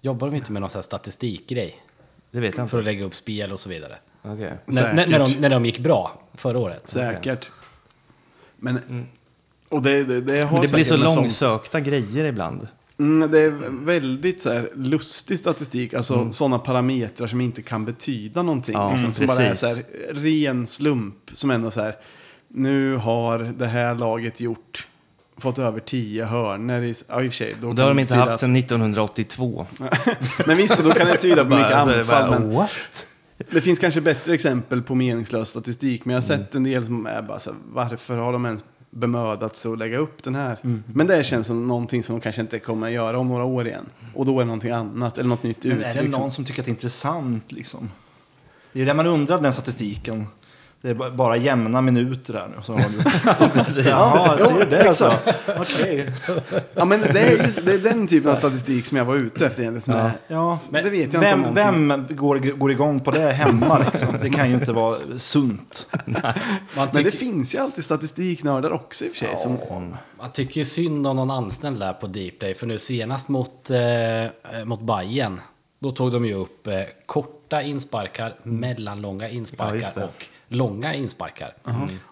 Jobbar de inte med någon sån här statistikgrej? Det vet jag För inte. att lägga upp spel och så vidare. Okej. När, när, när, de, när de gick bra förra året. Säkert. Men... Och det, det, det har Men det blir så med sånt- långsökta grejer ibland. Mm, det är väldigt så här, lustig statistik, alltså Mm. sådana parametrar som inte kan betyda någonting. Ja, liksom, som bara är precis. så här, ren slump. Som ändå så här, nu har det här laget gjort, fått över tio hörnor. I, ja, i och för sig. Då Och det har de inte haft att- sedan 1982. Men visst, då kan det tyda på mycket anfall. bara, Men What? det finns kanske bättre exempel på meningslös statistik. Men jag har Mm. sett en del som är bara så här, varför har de ens bemödat sig att lägga upp den här? Mm. Men det känns som någonting som de kanske inte kommer att göra om några år igen. Och då är det någonting annat, eller något nytt Men uttryck. är det någon som tycker att det är intressant liksom? Det är det man undrar den statistiken. Det är ba- bara jämna minuter där nu. Så har du... Jaha, ser du det alltså? Okej. Ja, men det är, just, det är den typen av statistik som jag var ute efter egentligen. Som är, Ja, Men det vet jag vem, inte om någonting. vem går, går igång på det hemma liksom? Det kan ju inte vara sunt. Man, Men det finns ju alltid statistiknördar också i och för sig. Som, man tycker ju synd om någon anställd där på Dplay. För nu senast mot, eh, mot Bayern då tog de ju upp eh, korta insparkar, mellanlånga Ja, insparkar det. och långa insparkar.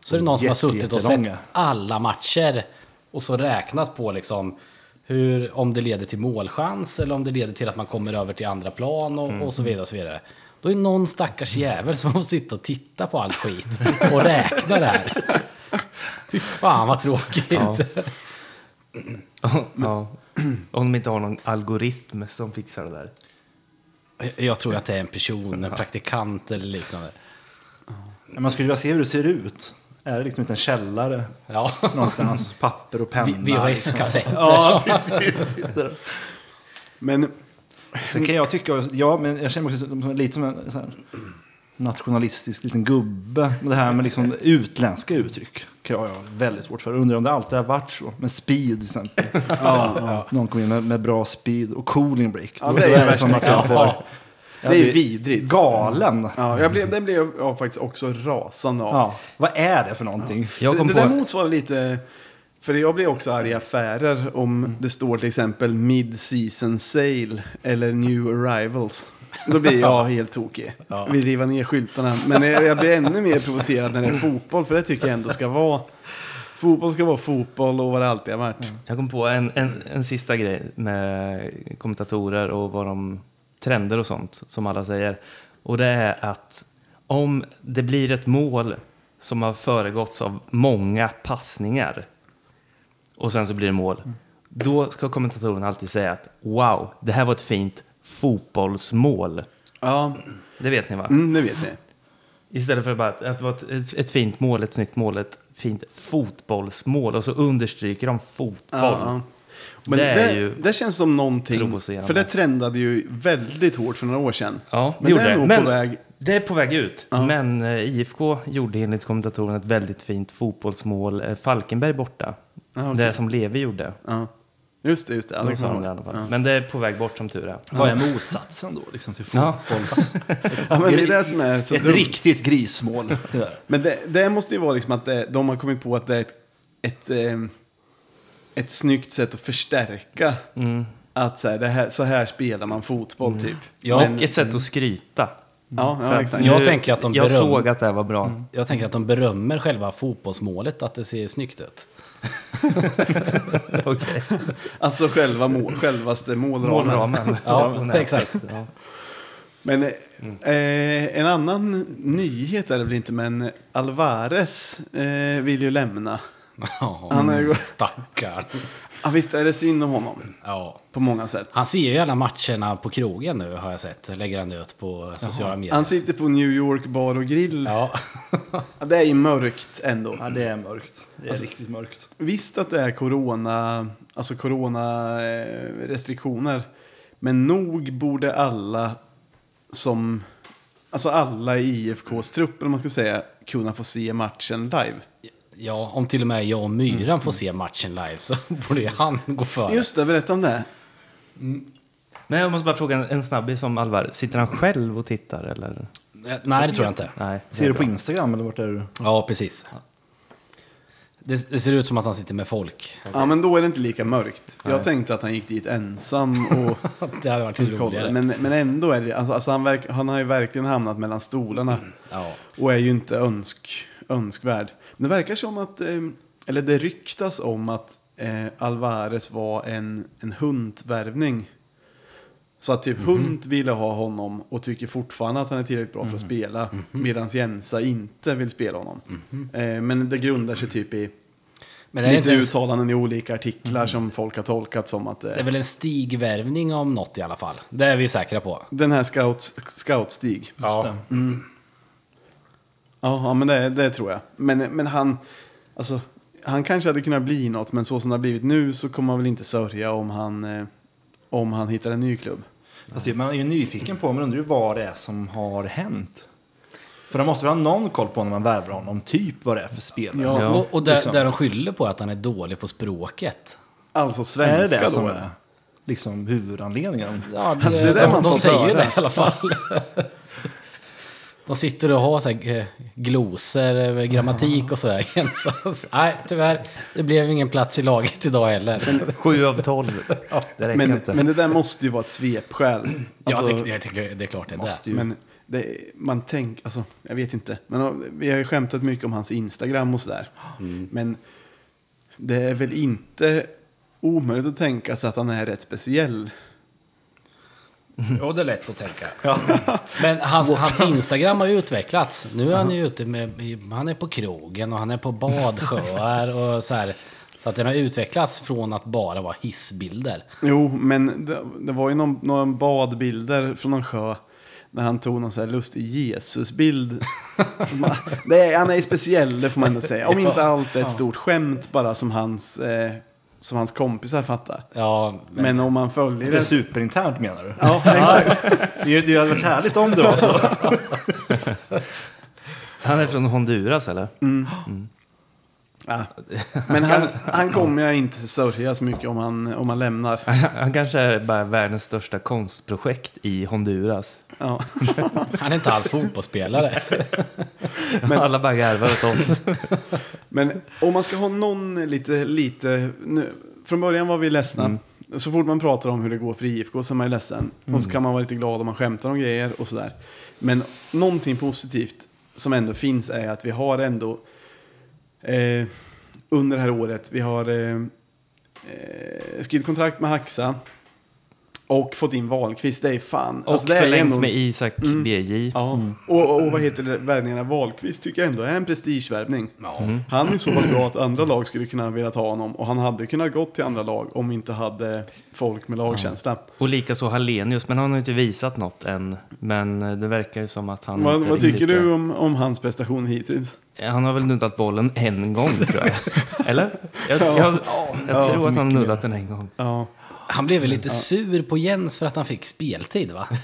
Så är det någon som har Jätte- suttit och sett alla matcher och så räknat på liksom hur, om det leder till målchans eller om det leder till att man kommer över till andra plan och, och så vidare. Och så vidare. Då är någon stackars jävel som får sitta och titta på allt skit och räkna det här. Fy fan vad tråkigt. Ja. ja. Om de inte har någon algoritm som fixar det där. Jag tror att det är en person, en praktikant eller liknande. Men Man skulle vilja se hur det ser ut. Är det liksom inte en källare Ja, någonstans? Papper och penna. VHS-kassetter. Ja, precis. men Sen kan jag tycka, ja, men jag känner mig också som, lite som en så här, nationalistisk liten gubbe. Det här med liksom utländska uttryck kan jag ha väldigt svårt för. Undrar om det alltid har varit så. Med speed till exempel. ja, Någon kommer in med, med bra speed och cooling break. Ja, Då- det är det värsta som Ja. det är vidrigt. Galen. Ja, jag blev, det blev jag faktiskt också rasande av. Ja, vad är det för någonting? Jag det kom det på... där motsvarar lite... För jag blir också arg i affärer om det står till exempel mid-season sale eller new arrivals. Då blir jag helt tokig. Ja. Vi river ner skyltarna. Men jag, jag blir ännu mer provocerad när det är fotboll. För det tycker jag ändå ska vara... Fotboll ska vara fotboll och vad det alltid har varit. Jag kom på en, en, en sista grej med kommentatorer och vad de trender och sånt som alla säger. Och det är att om det blir ett mål som har föregåtts av många passningar och sen så blir det mål. Då ska kommentatorn alltid säga att wow, det här var ett fint fotbollsmål. Ja, Det vet ni va? mm, det vet vi. Istället för bara att, att det var ett, ett, ett fint mål, ett snyggt mål, ett fint fotbollsmål och så understryker de fotboll. Ja, ja. Men Det det, är det, känns som någonting. För det trendade ju väldigt hårt för några år sedan. Ja, det Men gjorde det är det. nog Men på väg. det är på väg ut. Ja. Men eh, IFK gjorde enligt kommentatorn ett väldigt fint fotbollsmål. Eh, Falkenberg borta. Ja, okej. Det som Levi gjorde. Ja. Just det, just det. Det De sa kommer de i alla fall. Ja. Men det är på väg bort som tur är. Vad är motsatsen då liksom, till fotbolls... Ja, men det är det som är så Ett dumt. riktigt grismål. Men det, det måste ju vara liksom att det, de har kommit på att det är ett, ett, eh, ett snyggt sätt att förstärka. Mm. Att så här, det här, så här spelar man fotboll typ. Ja, Men- Och ett sätt att skryta. ja, ja exakt. Jag nu- tänker att de Jag beröm- såg att det här var bra. Jag tänker att de berömmer själva fotbollsmålet, att det ser snyggt ut. Okej. Alltså själva mål, självaste målramen. Målramen. Ja, exakt. Ja. Men eh, en annan nyhet är det väl inte, men Alvarez eh, vill ju lämna. Ja, Han är ju- stackarn. Ja, visst är det synd om honom. Ja. På många sätt. Han ser ju alla matcherna på krogen nu har jag sett. Lägger han ut på sociala medier. Han sitter på New York bar och grill. Ja. Ja, det är ju mörkt ändå. Ja, det är mörkt. Det är riktigt mörkt. Visst att det är corona, alltså corona eh, restriktioner. Men nog borde alla som, alltså alla i IFKs trupp, om man ska säga, kunna få se matchen live. Ja, om till och med jag och Myran får se matchen live så borde han gå före. Just det, berätta om det. Men jag måste bara fråga en, snabbis om Alvar. Sitter han själv och tittar eller? Eh, Nej, det tror jag inte. Nej. Ser du på. Instagram eller vart är du? Ja, precis. Det, det ser ut som att han sitter med folk. Ja, men då är det inte lika mörkt. Jag tänkte att han gick dit ensam och Det hade varit roligare. kollade. Men, men ändå är det, alltså, alltså han, verk, han har ju verkligen hamnat mellan stolarna. Ja. Och är ju inte önsk, önskvärd. Men det verkar som att, eh, eller det ryktas om att eh, Alvarez var en, en hundvärvning. Så att typ Hunt ville ha honom och tycker fortfarande att han är tillräckligt bra för att spela. Medan Jensa inte vill spela honom. Eh, men det grundar sig typ i Men det är, lite ens, uttalanden i olika artiklar som folk har tolkat som att eh, det är väl en stigvärvning om något i alla fall. Det är vi säkra på. den här scout, scoutstig. Ja. Ja, ja men det, det tror jag. Men, men han, alltså, han kanske hade kunnat bli något, men så som det har blivit nu så kommer man väl inte sörja om han, eh, om han hittar en ny klubb. Alltså, man är ju nyfiken på, man undrar ju vad det är som har hänt. För de måste väl ha någon koll på när man värvar honom, typ vad det är för spelare. Ja, Ja, och och där, liksom. där de skyller på att han är dålig på språket. Alltså är det svenska det då. som är liksom huvudanledningen? Ja, det, Det är det de, man de säger ju höra. det i alla fall. De sitter och har så här, eh, glosor, eh, grammatik och sådär. Så, nej, tyvärr. Det blev ingen plats i laget idag heller. Sju av tolv. Det räcker Men, inte. men det där måste ju vara ett svepskäl. ja, Alltså, det, jag tycker det är klart det är det. Måste ju. Men det, man tänker, alltså, jag vet inte. Men ja, vi har ju skämtat mycket om hans Instagram och sådär. Men det är väl inte omöjligt att tänka sig att han är rätt speciell. Jo, det är lätt att tänka. Men hans, hans Instagram har utvecklats. Nu är han ju ute med, han är på krogen och han är på badsjöar och så här. Så att den har utvecklats från att bara vara hissbilder. Jo, men det, det var ju någon, några badbilder från någon sjö. När han tog någon så här lustig Jesusbild. Ma- det är, han är speciell, det får man ändå säga. Om inte allt är ett stort skämt bara som hans, eh, som hans kompisar fattar. Ja, men, Men om man följer Det är superinternt menar du? Ja, exakt. Det, det hade varit härligt om det var så. Han är från Honduras eller? Ja. Men han, han kommer jag inte sörja så mycket om han, om han lämnar. Han kanske är bara världens största konstprojekt i Honduras. Ja. han är inte alls fotbollsspelare. Alla bara garvar åt oss. Men om man ska ha någon lite, lite nu, från början var vi ledsna. Så fort man pratar om hur det går för IFK så är man ledsen. Och så kan man vara lite glad om man skämtar om grejer och sådär. Men någonting positivt som ändå finns är att vi har ändå Eh, under det här året, vi har eh, eh skrivit kontrakt med Haxa. Och fått in Wahlqvist, det är fan. Och alltså, det är förlängt ändå- med Isak BJ. Ja, och, och vad heter det, värvningen av Wahlqvist tycker jag ändå är en prestigevärvning. Ja. Han är så pass bra att andra lag skulle kunna velat ha honom. Och han hade kunnat gått till andra lag om vi inte hade folk med lagkänsla. Och likaså Hallenius, men han har inte visat något än. Men eh, det verkar ju som att han Vad, vad tycker riktigt du om, om hans prestation hittills? Han har väl nuddat bollen en gång tror jag. Eller? Jag, jag, jag, Ja, tror att han har nuddat den en gång. Ja, Han blev väl lite sur på Jens för att han fick speltid va?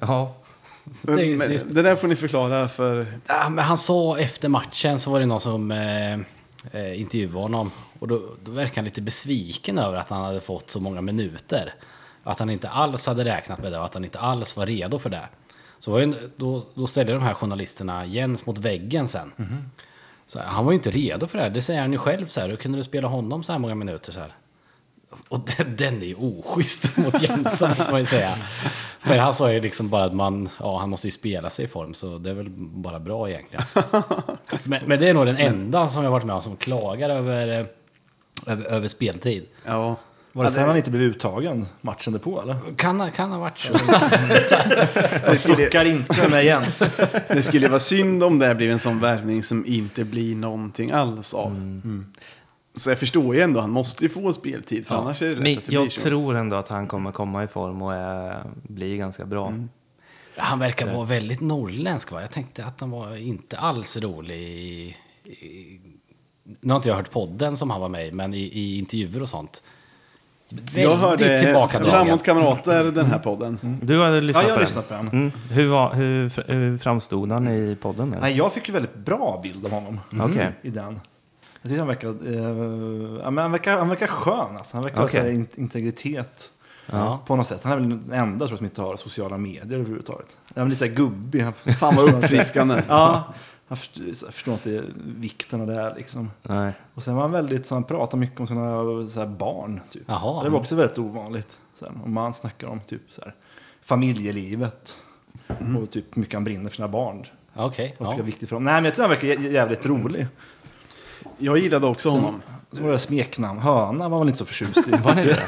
Ja. men, Det- men, det- det där får ni förklara för... Ja, men han sa efter matchen så var det någon som eh, eh, intervjuade honom. Och då, då verkade han lite besviken över att han hade fått så många minuter. Att han inte alls hade räknat med det och att han inte alls var redo för det. Så var ju, då, då ställde de här journalisterna Jens mot väggen sen. Så här, han var ju inte redo för det här. Det säger han ju själv. Så här, hur kunde du spela honom så här många minuter? Så här? Och den, den är ju oschysst mot Jens, måste man ju säga. Men han sa ju liksom bara att man, ja, han måste ju spela sig i form, så det är väl bara bra egentligen. Men, men det är nog den enda som jag har varit med om som klagar över, eh, över, över speltid. Ja, Var det sen han inte blev uttagen matchen därpå eller? Kan, kan ha varit så. Det skulle, Suckar inte med Jens. det skulle vara synd om det blir en sån värvning som inte blir någonting alls av. Mm. Så jag förstår ju ändå, han måste ju få speltid, för annars är det rätt Men att det blir jag så. tror ändå att han kommer komma i form och är, bli ganska bra. Mm. Han verkar vara väldigt norrländsk va? Jag tänkte att han var inte alls rolig i... i nu har inte jag hört podden som han var med i, men i, i intervjuer och sånt. Väldigt Jag hörde. Framåt kamrater, den här podden. Du hade Ja, lyssnat jag har på lyssnat på den. den? Mm. Hur, var, hur, hur framstod han i podden? eller? Nej, jag fick ju väldigt bra bild av honom Okej. i den. Jag tyckte han verkar, eh, men han verkar, han verkar skön. Alltså. Han verkar ha så här in- integritet Ja. på något sätt. Han är väl den enda tror jag, som inte har sociala medier överhuvudtaget. Han är lite så här gubbig. Han, Fan vad uppfriskande. ja, han förstår, förstår inte vikten av det här liksom. Nej. Och sen var han väldigt, så han pratade mycket om sina så här, barn. Typ. Jaha. Det var också väldigt ovanligt. Så här, om man snackar om typ så här, familjelivet. Och typ mycket han brinner för sina barn. Okej. Ska ja. vara viktigt för dem. Nej, men jag tyckte han verkar jä- jävligt rolig. Jag gillade också honom. Så var det smeknamn. Höna var väl inte så förtjust i. Var ni det?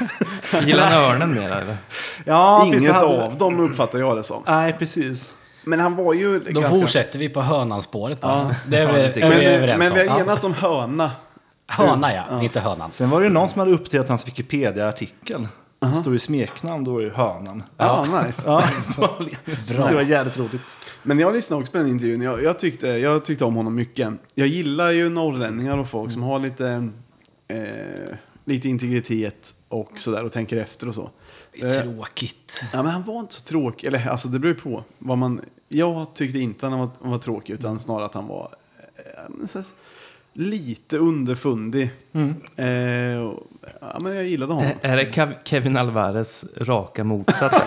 Gillar ni örnen mer eller? ja, precis, Inget han hade- av dem uppfattar jag det som. Nej, precis. Men han var ju Då ganska... fortsätter vi på hönanspåret va? Det är Ja, vi, är Men, vi överens men om. vi har enats om höna. Höna ja, inte hönan. Sen var det ju någon som hade uppdaterat hans Wikipedia-artikel. Det står ju smeknamn, då är det hönan. Ja, nice. Ja, det var jävligt roligt. Men jag lyssnade också på den intervjun. Jag, jag, tyckte, jag tyckte om honom mycket. Jag gillar ju norrlänningar och folk som har lite, eh, lite integritet och sådär och tänker efter och så. Det är tråkigt. Ja, men han var inte så tråkig. Eller alltså det beror ju på. Vad man, jag tyckte inte han var, han var tråkig utan snarare att han var eh, lite underfundig. Eh, och, ja, men jag gillade honom. Är det Kev- Kevin Alvarez raka motsats?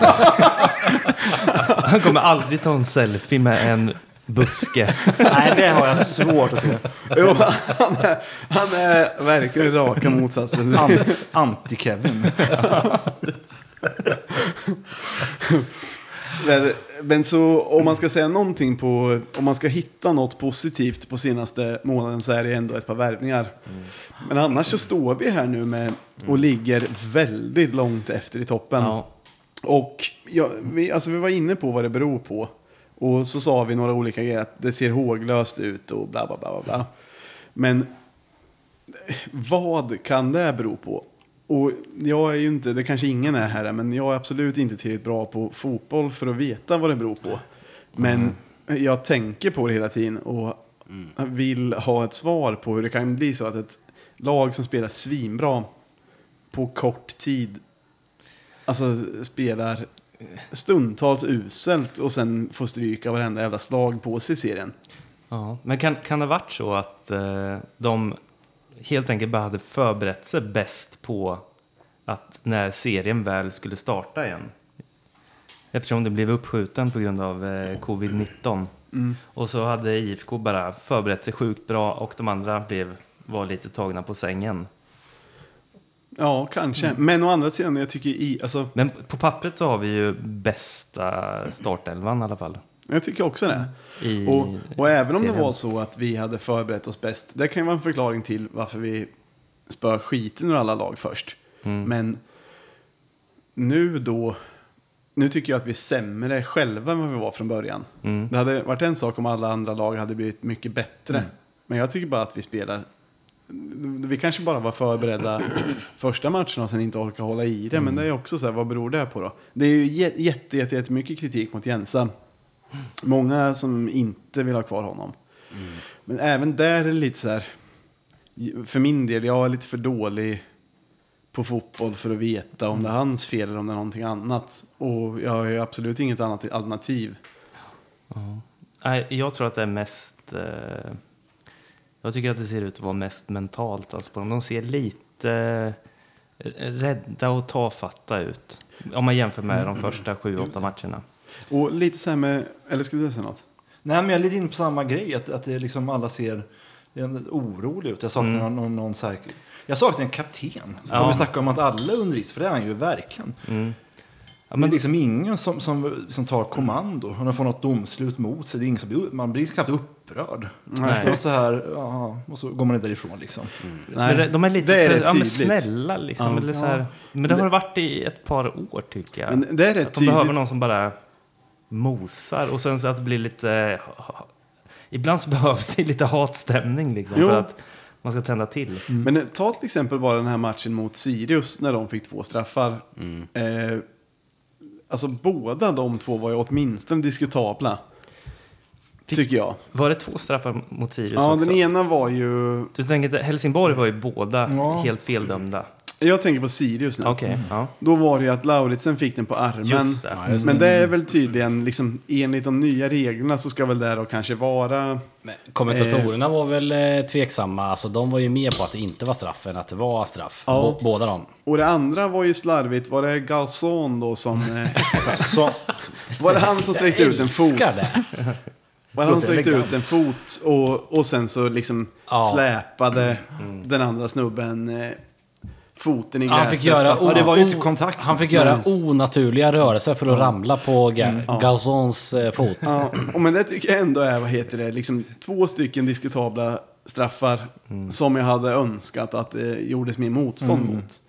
Han kommer aldrig ta en selfie med en buske. Nej, det har jag svårt att se. Jo, han, är, han är verkligen raka motsatsen. An- Anti-Kevin. Men, men så om man ska säga någonting på, om man ska hitta något positivt på senaste månaden så är det ändå ett par värvningar. Men annars så står vi här nu med och ligger väldigt långt efter i toppen. Ja. Och ja, vi, alltså vi var inne på vad det beror på. Och så sa vi några olika grejer, att det ser håglöst ut och bla bla bla bla. Men vad kan det bero på? Och jag är ju inte, det kanske ingen är här, men jag är absolut inte tillräckligt bra på fotboll för att veta vad det beror på. Men jag tänker på det hela tiden och vill ha ett svar på hur det kan bli så att ett lag som spelar svinbra på kort tid alltså spelar stundtals uselt och sen får stryka varenda jävla slag på sig i serien. Ja. Men kan, kan det ha varit så att eh, de helt enkelt bara hade förberett sig bäst på att när serien väl skulle starta igen? Eftersom det blev uppskjuten på grund av eh, covid-19. Och så hade IFK bara förberett sig sjukt bra och de andra blev, var lite tagna på sängen. Ja, kanske. Men å andra sidan, jag tycker i, alltså, Men på pappret så har vi ju bästa startelvan i alla fall. Jag tycker också det. I Och, och även om det var så att vi hade förberett oss bäst, det kan ju vara en förklaring till varför vi spöar skiten ur alla lag först. Men nu då, nu tycker jag att vi är sämre själva än vad vi var från början. Det hade varit en sak om alla andra lag hade blivit mycket bättre. Men jag tycker bara att vi spelar, vi kanske bara var förberedda första matchen och sen inte orkar hålla i det. Men det är också så här, vad beror det på då? Det är ju jä- jätte, jätte, jättemycket kritik mot Jensa. Många som inte vill ha kvar honom. Men även där är det lite så här, för min del, jag är lite för dålig på fotboll för att veta om det är hans fel eller om det är någonting annat. Och jag har ju absolut inget annat alternativ. Nej, jag tror att det är mest... Eh, jag tycker att det ser ut att vara mest mentalt. Alltså på dem. De ser lite rädda och tafatta ut. Om man jämför med de första sju, åtta matcherna. Och lite så här med, eller skulle du säga något? Nej, men jag är lite inne på samma grej. Att, att det liksom alla ser det är orolig ut. Jag saknar någon, någon, någon så här, Jag saknar en kapten. Ja. Om vi snackar om att alla är under is, för det är han ju verkligen. det är liksom ingen som, som, som tar kommando. Om de får något domslut mot sig. Det är ingen som blir, man blir knappt upprörd. Nej. Så här, ja, och så går man därifrån liksom. Men det- de är lite det är för, ja, men snälla liksom. Ja. Eller så här, men det har det varit i ett par år tycker jag. Men det är rätt att de behöver tydligt. någon som bara mosar och sen så att det blir lite... Ibland så behövs det lite hatstämning liksom Jo. för att man ska tända till. Men eh, ta till exempel bara den här matchen mot Sirius när de fick två straffar. Eh, alltså båda de två var ju åtminstone diskutabla. Fick- Tycker jag. Var det två straffar mot Sirius Ja, också? den ena var ju... Du tänker att Helsingborg var ju båda Ja. helt feldömda. Jag tänker på Sirius nu. Okej, ja. Då var det ju att Lauritsen fick den på armen. Just det. Ja, just Men det är väl tydligen, liksom, enligt de nya reglerna så ska väl det då kanske vara... Men kommentatorerna var väl eh, tveksamma. Alltså, de var ju med på att det inte var straff än att det var straff. Ja. Bå- Båda de. Och det andra var ju slarvigt, var det Galson då som... Eh, Så, var det han som sträckte ut en fot? Älskar det. Var det han som sträckte ut en fot och, och sen så liksom Ja. släpade den andra snubben eh, foten i Han gräset. fick göra att- ja, det var ju o- inte kontakt. Han fick göra onaturliga rörelser för att ramla på Ga- Gauzons eh, fot. Ja, och men det tycker jag ändå är, vad heter det, liksom två stycken diskutabla straffar som jag hade önskat att det gjordes mer motstånd mot.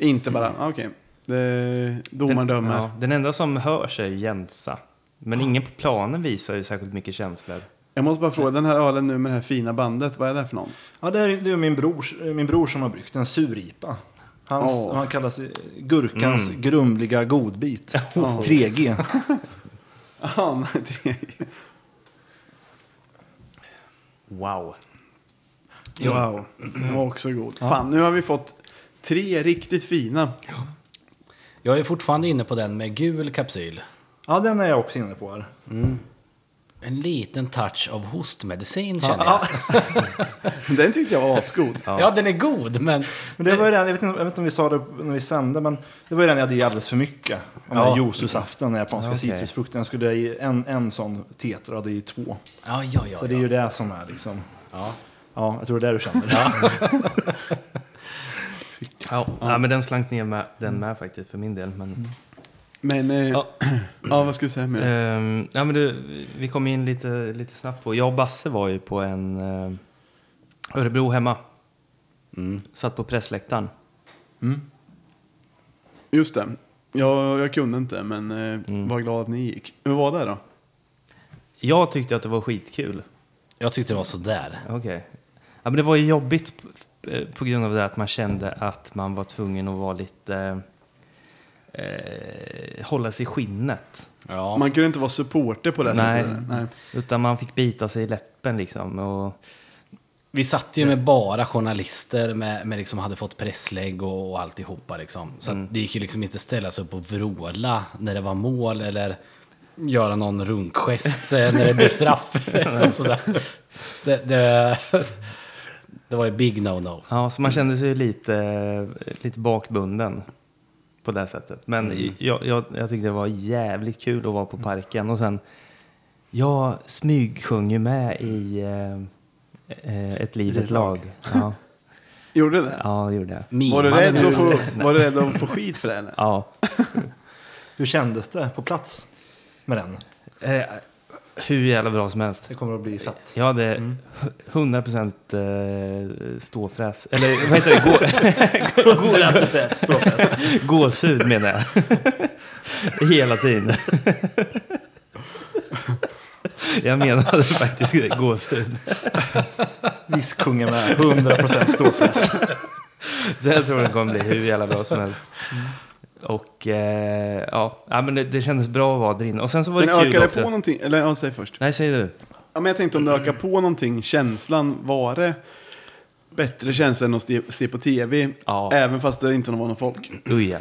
Inte bara, ah, okej, det- domaren dömer. Ja, den enda som hörs är Jensa. Men ingen på planen visar ju särskilt mycket känslor. Jag måste bara fråga, den här ölen nu med det här fina bandet, vad är det för någon? ja, det är, det är min, brors, min bror som har bryggt en suripa. Hans, Åh. Han kallas gurkans grumliga godbit. 3G. Ja, nej, det- Wow. wow, den var också god. Fan, nu har vi fått tre riktigt fina. Jag är fortfarande inne på den med gul kapsyl. Ja, den är jag också inne på här. En liten touch av hostmedicin känner jag. Den tyckte jag var asgod. Ja. den är god, men... Men det var ju den, jag vet, inte, jag vet inte om vi sa det när vi sände, men det var ju den jag hade i alldeles för mycket. Om Ja. Jususaften, den japanska Okej. citrusfrukten. Jag skulle ha i en, en sån tetra, hade i två. Ja, ja, ja. Så det är ju det som är liksom... ja. Ja, jag tror det är det du känner. Ja, ja. men den slank ner med, den med faktiskt för min del. Men, Men, eh, ja. Ja. vad skulle du säga mer? Ehm, ja, men du, vi kom in lite, lite snabbt på... Jag och Basse var ju på en uh, Örebro hemma. Mm. Satt på pressläktaren. Just det. Jag, jag kunde inte, men eh, var glad att ni gick. Hur var det då? Jag tyckte att det var skitkul. Jag tyckte det var sådär. Okej. Ja, men det var ju jobbigt eh, på grund av det att man kände att man var tvungen att vara lite... Eh, hålla sig i skinnet. Ja. Man kunde inte vara supporter på det Nej. sättet. Nej. Utan man fick bita sig i läppen liksom. Och, Vi satt ju med bara journalister med, med liksom hade fått presslägg och, och alltihopa liksom. Så att det gick ju liksom inte ställa sig upp och vråla när det var mål eller göra någon runkgest eh, när det blev straff. Det, det, det var ju big no-no. ja, så man kände sig lite, lite bakbunden på det sättet. Men jag, jag, jag tyckte det var jävligt kul att vara på parken. Och sen, jag smygsjöng ju med i eh, eh, Ett liv, ett lag. Ja, Gjorde det? ja, det gjorde jag. Var du, rädd att få, var du rädd att få skit för det? Eller? Ja. Hur kändes det på plats med den? Eh, hur jävla bra som helst. Det kommer att bli fett. Jag hade 100 procent eh, ståfräs. Eller vad heter det? Gå, gå, gåshud menar jag. Hela tiden. jag menade faktiskt gåshud. Visskungen med 100% ståfräs. Så jag tror det kommer bli hur jävla bra som helst. Och eh, ja, ja, men det, det kändes bra att vara där inne. Och sen så var Men det kul ökade det också. på någonting? Eller ja, säg först. Nej, säg du. Ja, men jag tänkte om det ökar på någonting, känslan, var det bättre känsla än att se, se på tv? Ja. Även fast det inte var någon folk. Uja.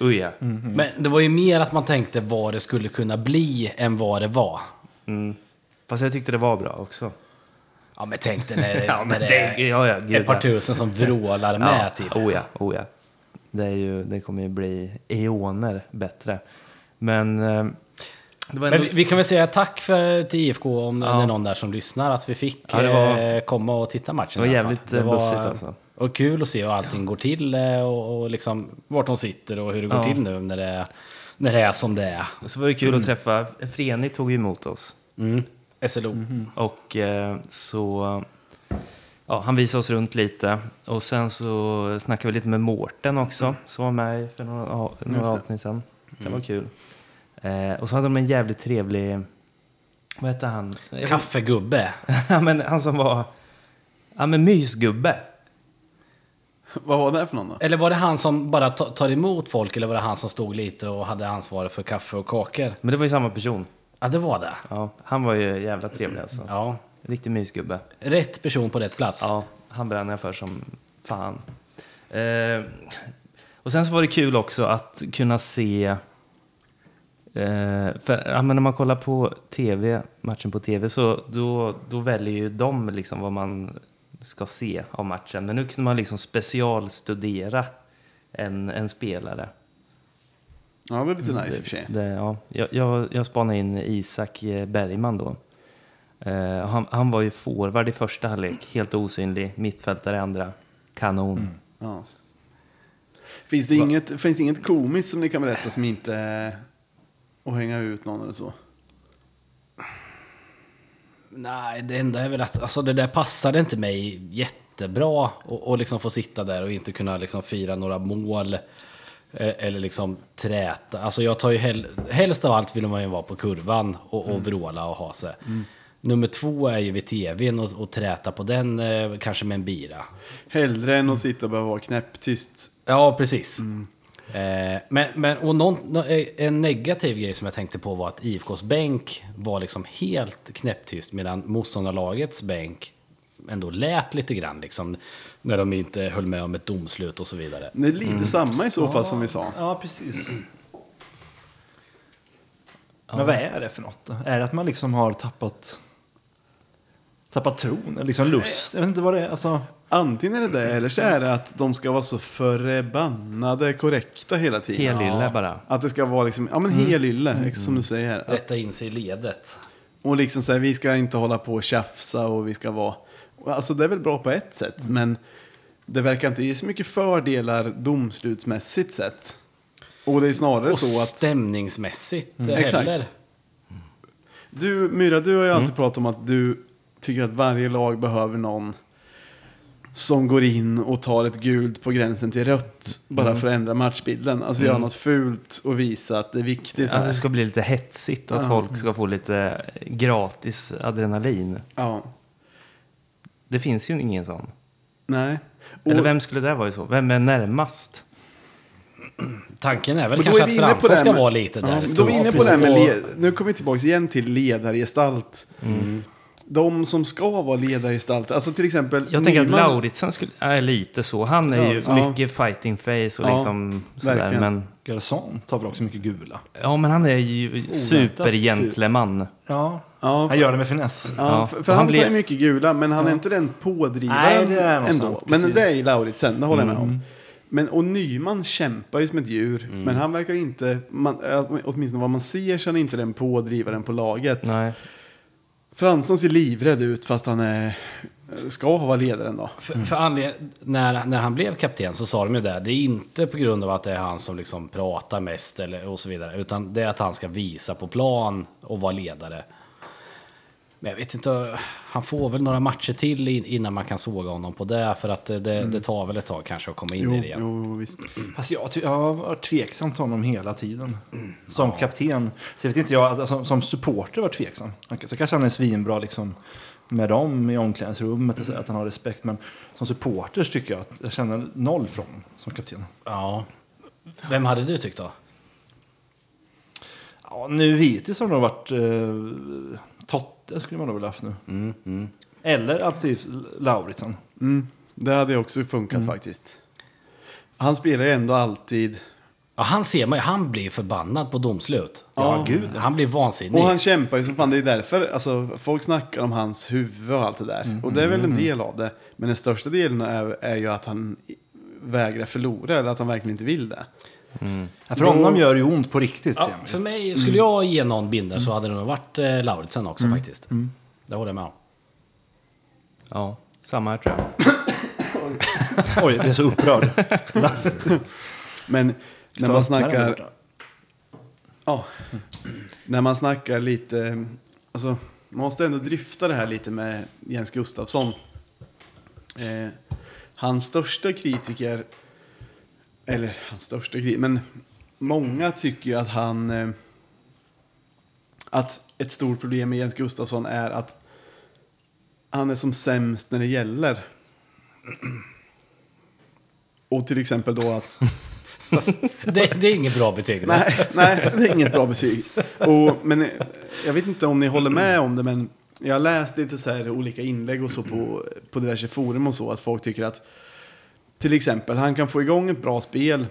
Uja. Men det var ju mer att man tänkte vad det skulle kunna bli än vad det var. Mm. Fast jag tyckte det var bra också. Ja men tänk dig när, Ja, när men det det, är ja, ja, ett par tusen som vrålar med ja. typ. Oh ja, oh ja. Det, är ju, det kommer ju bli eoner bättre. Men... Eh, det var Men ändå, vi, vi kan väl säga tack för, till IFK om Ja. det är någon där som lyssnar att vi fick Ja, det var- eh, komma och titta matchen. Det var jävligt, eh, bussigt alltså. Och kul att se hur allting går till och, och liksom vart de sitter och hur det går Ja. till nu när det när det är som det är. Och så var det kul att träffa, Freni tog emot oss. Mm. SLO. Och eh, så, ja, han visade oss runt lite. Och sen så snackade vi lite med Mårten också, som var med för några, några avsnitt sen. Det var kul. Eh, och så hade de en jävligt trevlig, vad hette han? Kaffegubbe. ja, men han som var, ja men mysgubbe. Vad var det för någon då? Eller var det han som bara ta- tar emot folk eller var det han som stod lite och hade ansvaret för kaffe och kakor? Men det var ju samma person. Ja, det var det. Ja, han var ju jävla trevlig alltså. Ja. Riktig mysgubbe. Rätt person på rätt plats. Ja, han bränner jag för som fan. Eh, och sen så var det kul också att kunna se... Eh, för ja, men när man kollar på tv, matchen på tv, så då, då väljer ju de liksom vad man ska se av matchen. Men nu kunde man liksom specialstudera en, en spelare. Ja, det var lite nice i och för sig. Det, ja, jag, jag, jag spanade in Isak Bergman då. Eh, han, han var ju forward i första halvlek, helt osynlig. Mittfältare i andra, kanon. Ja. Finns det inget, finns det inget komiskt som ni kan berätta som inte är att hänga ut någon eller så? Nej, det enda är väl att alltså, det där passade inte mig jättebra. Och, och liksom få sitta där och inte kunna liksom fira några mål. eh, Eller liksom träta. Alltså jag tar ju hel, helst av allt vill man ju vara på kurvan och, och vråla och ha sig. Nummer två är ju vid tvn och, och träta på den, eh, kanske med en bira. Hellre än att sitta och behöva vara knäpptyst. Ja, precis. Eh, men, men och någon, nå- eh, en negativ grej som jag tänkte på var att IFKs bänk var liksom helt knäpptyst medan motståndarlagets bänk ändå lät lite grann liksom när de inte höll med om ett domslut och så vidare. Det är lite samma i så fall som vi sa. Ja, precis. Men vad är det för något då? Är det att man liksom har tappat, tappat tron? Eller liksom lust? Jag vet inte vad det är. Alltså, Antingen är det det, eller så är det att de ska vara så förbannade korrekta hela tiden. Helylle bara. Att det ska vara liksom, ja men helylle, mm. som du säger. Att, Rätta in sig i ledet. och liksom så här, vi ska inte hålla på och tjafsa och vi ska vara... Alltså det är väl bra på ett sätt, men det verkar inte ge så mycket fördelar domslutsmässigt sett. Och det är snarare Och så att... stämningsmässigt Exakt. heller. Du, Myra, du har ju alltid pratat om att du tycker att varje lag behöver någon som går in och tar ett gult på gränsen till rött bara för att ändra matchbilden. Alltså göra något fult och visa att det är viktigt. Att det ska bli lite hetsigt och att Ja. folk ska få lite gratis adrenalin. Ja, Det finns ju ingen sån. nej. Eller Och- vem skulle det vara i så? Vem är närmast? Tanken är väl kanske är att Fransson det ska med- vara lite Ja, där. då är vi inne på det här med och- led, Nu kommer vi tillbaka igen till ledargestalt. De som ska vara ledargestalt, alltså till exempel Jag tänker att Nyman- Lauritsen skulle, är lite så. Han är Ja, ju ja. mycket fighting face och Ja, liksom sådär. verkligen. Men, Garçon tar väl också mycket gula. ja, men han är ju supergentleman. Ja, Ja, han gör det med finess. Ja, för, för han han, blir- tar ju mycket gula, men han är inte den pådrivaren Nej, det är nog ändå. sant, men det är Lauritsen, det håller jag med om. Men, och Nyman kämpar ju som ett djur, men han verkar inte, man, äh, åtminstone vad man ser så är inte den pådrivaren på laget. Nej. Fransson ser livrädd ut fast han är, ska vara ledaren då. För, för anled- när, när han blev kapten så sa de ju det. Det är inte på grund av att det är han som liksom pratar mest eller, och så vidare. Utan det är att han ska visa på plan och vara ledare. Men jag vet inte, han får väl några matcher till in- innan man kan såga honom på det. För att det, det, det tar väl ett tag kanske att komma in Jo, i det igen. jo visst. Fast jag, jag har varit tveksam till honom hela tiden. Som kapten. Så vet inte jag, alltså, som, som supporter var tveksam. Så kanske han är svinbra liksom, med dem i omklädningsrummet och så, att han har respekt. Men som supporter tycker jag att jag känner noll från honom som kapten. Ja. Vem hade du tyckt då? Ja, nu hittills har det nog varit eh, Totte skulle man nog vilja haft nu. Mm, Eller alltid Lauritsen. Mm, det hade ju också funkat faktiskt. Han spelar ju ändå alltid. Ja, han ser man ju, han blir förbannad på domslut. Ja, gud. Han blir vansinnig. Och han kämpar ju som fan, det är därför, alltså folk snackar om hans huvud och allt det där. Och det är väl en del av det. Men den största delen är, är ju att han vägrar förlora, eller att han verkligen inte vill det. Ja, för honom gör det ju ont på riktigt. Ja, för mig, skulle jag ge någon binder så hade det nog varit eh, Lauritsen också faktiskt. Det håller jag med om. Ja, samma här tror jag. Oj, jag blev så upprörd. Men när man är snackar. Ja, när man snackar lite, alltså man måste ändå dryfta det här lite med Jens Gustafsson. Eh, hans största kritiker, eller hans största kritiker, men många tycker ju att han, eh, att ett stort problem med Jens Gustafsson är att han är som sämst när det gäller. Och till exempel då att Det, det är inget bra betyg. Nej. Nej, nej, det är inget bra betyg. Och, men eh, jag vet inte om ni håller med om det, men jag har läst lite så här olika inlägg och så på, på diverse forum och så, att folk tycker att till exempel han kan få igång ett bra spel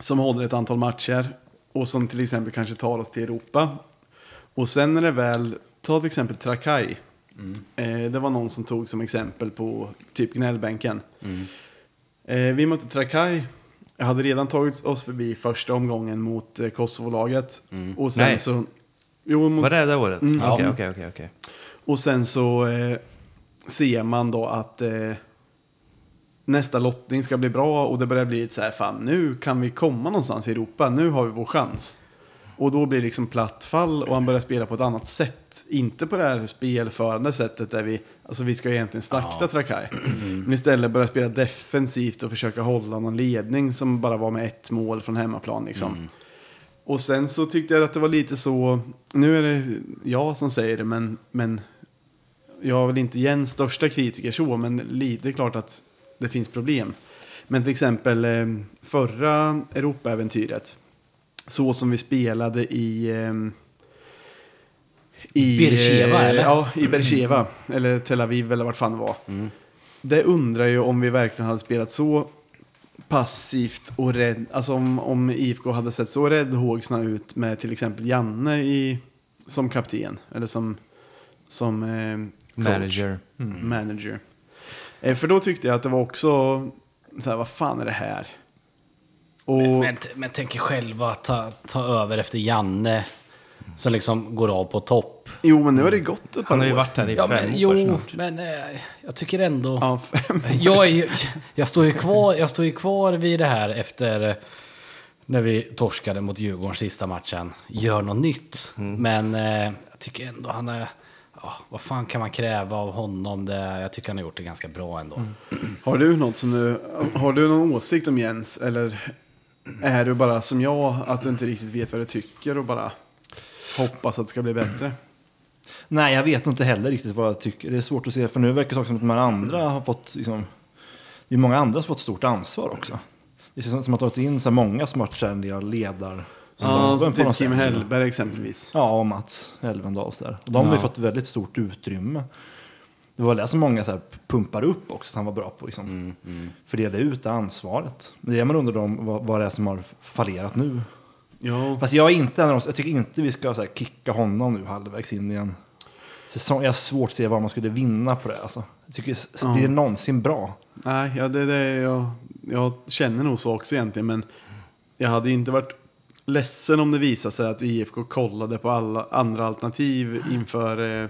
som håller ett antal matcher och som till exempel kanske tar oss till Europa. Och sen när det väl, ta till exempel Trakai. Eh, det var någon som tog som exempel på typ gnällbänken. Eh, vi mötte Trakai. Jag hade redan tagit oss förbi första omgången mot eh, Kosovo-laget. Och sen Nej. så... Jo, mot, Var det det året? Mm. Okej, okej, okej. och sen så eh, ser man då att eh, nästa lottning ska bli bra och det börjar bli ett så här, fan nu kan vi komma någonstans i Europa, nu har vi vår chans. Och då blir det liksom platt fall och han börjar spela på ett annat sätt. Inte på det här spelförande sättet där vi, alltså vi ska egentligen slakta Ja. Trakai. Men istället börja spela defensivt och försöka hålla någon ledning som bara var med ett mål från hemmaplan liksom. Och sen så tyckte jag att det var lite så, nu är det jag som säger det, men, men jag är väl inte Jens största kritiker så, men lite klart att det finns problem. Men till exempel eh, förra Europaäventyret, så som vi spelade i... Eh, i eh, eller? Ja, i Beersheva, eller Tel Aviv eller vart fan det var. Det undrar ju om vi verkligen hade spelat så passivt och rädd. Alltså om, om IFK hade sett så räddhågsna ut med till exempel Janne i, som kapten. Eller som, som eh, coach. Manager. Manager. Eh, för då tyckte jag att det var också så här, vad fan är det här? Och, Men, men tänk er själva att ta, ta över efter Janne. Som liksom går av på topp. jo, men nu har det gått ett par Han har ju år. varit här i Ja, fem men, år jo, snart. men eh, jag tycker ändå... Ja, fem. Jag, är, ju- jag, står ju kvar, jag står ju kvar vid det här efter eh, när vi torskade mot Djurgården sista matchen. Gör något nytt. Men eh, jag tycker ändå han är... Ja, vad fan kan man kräva av honom? Det, jag tycker han har gjort det ganska bra ändå. Har du något som du, har du någon åsikt om Jens? Eller är du bara som jag, att du inte riktigt vet vad du tycker och bara hoppas att det ska bli bättre? Nej, jag vet inte heller riktigt vad jag tycker. Det är svårt att se, för nu verkar det som att de här andra har fått, liksom, det är många andra som har fått stort ansvar också. Det känns som att de har tagit in så många som har varit ledarstaben Ja, på typ något Kim. Hellberg exempelvis. Ja, och Mats Elvendals där. Och de har ju Ja. fått väldigt stort utrymme. Det var det som många så här pumpade upp också, att han var bra på liksom. Mm, fördela ut det ansvaret. Det är det man undrar om vad, vad det är som har fallerat nu. Ja, Fast jag är inte en av de, jag tycker inte vi ska så här, kicka honom nu halvvägs in i en säsong. Jag har svårt att se vad man skulle vinna på det. Alltså. Jag tycker, Ja. blir det någonsin bra? nej, ja, det, det, jag, jag känner nog så också egentligen. Men jag hade ju inte varit ledsen om det visade sig att IFK kollade på alla andra alternativ inför eh,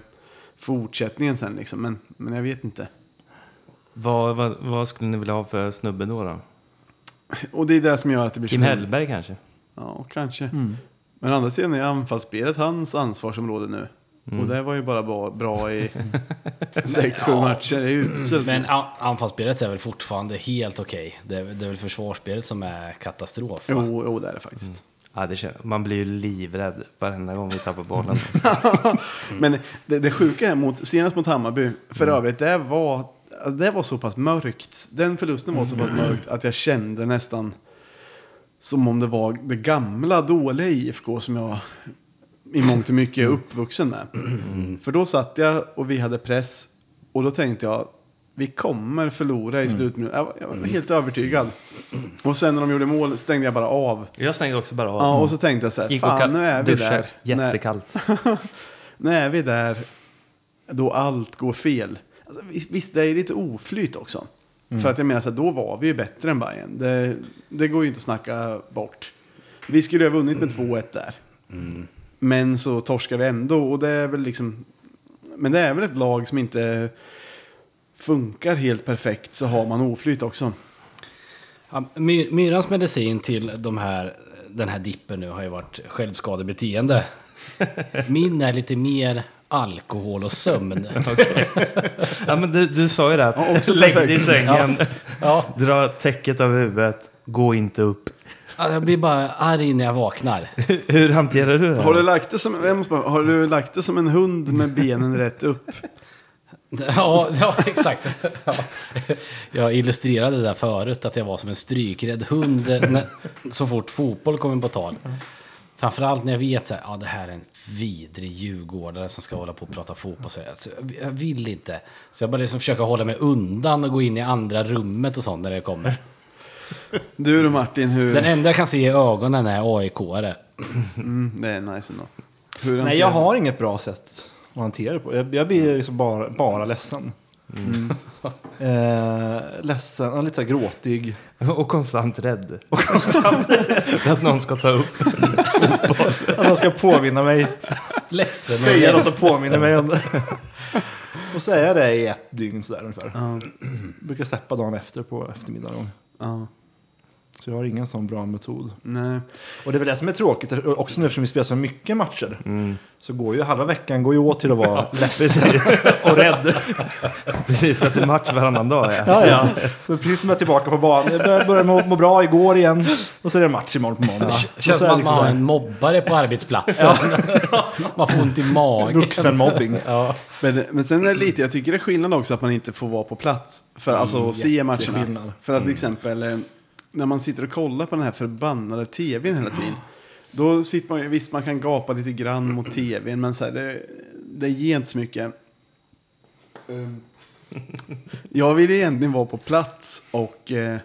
fortsättningen sen. Liksom. Men, men jag vet inte. Vad, vad, vad skulle ni vilja ha för snubbe då? då? Och det är det som gör att det blir Kim Hellberg kanske? Ja, kanske. Men å andra sidan är anfallsspelet hans ansvarsområde nu. Och det var ju bara bra, bra i sex, sju matcher. Det är uselt. Men anfallsspelet är väl fortfarande helt okej. Det, är- det är väl försvarsspelet som är katastrof. va? Jo, jo, det är det faktiskt. Ja, det kän- man blir ju livrädd varenda gång vi tappar bollen. Men det, det sjuka är mot, senast mot Hammarby, för övrigt, det var, alltså det var så pass mörkt. Den förlusten var så pass mörkt att jag kände nästan som om det var det gamla, dåliga IFK som jag i mångt och mycket är uppvuxen med. För då satt jag och vi hade press och då tänkte jag, vi kommer förlora i slutminuten. Jag, jag var helt övertygad. Och sen när de gjorde mål stängde jag bara av. Jag stängde också bara av. Ja, och så tänkte jag så här, Gick och fan nu är vi duschade. där. Jättekallt. nu är vi där då allt går fel. Alltså, visst, det är lite oflyt också. För att jag menar så här, då var vi ju bättre än Bayern. Det, det går ju inte att snacka bort. Vi skulle ha vunnit med 2-1 där. Men så torskar vi ändå och det är väl liksom... Men det är väl ett lag som inte funkar helt perfekt så har man oflyt också. Ja, My- Myrans medicin till de här den här dippen nu har ju varit självskadebeteende. Min är lite mer alkohol och sömn. Ja, men du, du sa ju det, att Ja, också lägg dig i sängen, Ja, dra täcket över huvudet, gå inte upp. jag blir bara arg när jag vaknar. Hur hanterar du det? Har du, lagt det som, jag måste bara, har du lagt det som en hund med benen rätt upp? Ja, ja exakt. Ja. Jag illustrerade det där förut, att jag var som en strykrädd hund när, så fort fotboll kommer på tal. Framförallt när jag vet att ja, det här är en vidrig djurgårdare som ska hålla på och prata fotboll. Så jag, jag- vill inte. Så jag bara liksom försöker hålla mig undan och gå in i andra rummet och sånt när det kommer. Du då Martin, hur... Den enda jag kan se i ögonen är AIK-are. Mm, det är nice ändå. Nej, jag har inget bra sätt att hantera det på. Jag, jag blir liksom bara, bara ledsen. Mm. Eh, ledsen, lite så här gråtig. Och konstant rädd. För att någon ska ta upp. Att de ska påminna mig. Ledsen och Säga rädd. något som påminner mig om det. Och säga det i ett dygn sådär ungefär. Ja, Brukar släppa dagen efter på eftermiddagen. ja, Så jag har ingen sån bra metod. nej. Och det är väl det som är tråkigt, också nu eftersom vi spelar så mycket matcher. Mm. Så går ju halva veckan går ju åt till att vara ledsen och rädd. Precis, för att det är match varannan dag. Ja. Ja, ja. Så precis när jag är tillbaka på banan. Jag började började må, må bra igår igen. Och så är det match imorgon på måndag. Det känns som att man har liksom en mobbare på arbetsplatsen. man får ont i magen. Vuxenmobbing. Ja. Men, men sen är det lite, jag tycker det är skillnad också att man inte får vara på plats. För alltså att se matcherna. För att till exempel, eh, när man sitter och kollar på den här förbannade tvn hela tiden. Då sitter man ju, visst man kan gapa lite grann mot tvn, men så här, det, det ger inte så mycket. Um, jag vill egentligen vara på plats och, eh,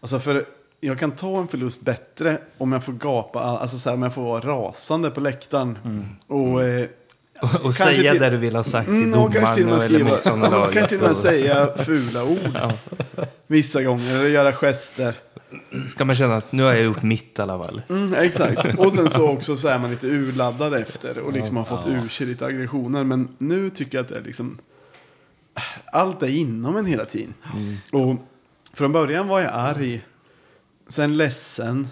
alltså för jag kan ta en förlust bättre om jag får gapa, alltså så här, om jag får vara rasande på läktaren. Och, eh, Och Kanske säga till- det du vill ha sagt Mm, till och kanske till och domaren med eller skriva, motståndarlaget. kanske till och med och- säga fula ord. Vissa gånger, eller göra gester. Ska man känna att nu har jag gjort mitt i alla fall. Mm, exakt. Och sen så också så är man lite urladdad efter och liksom har fått ur sig lite aggressioner. Men nu tycker jag att det är liksom... Allt är inom en hela tiden. Och från början var jag arg. Sen ledsen.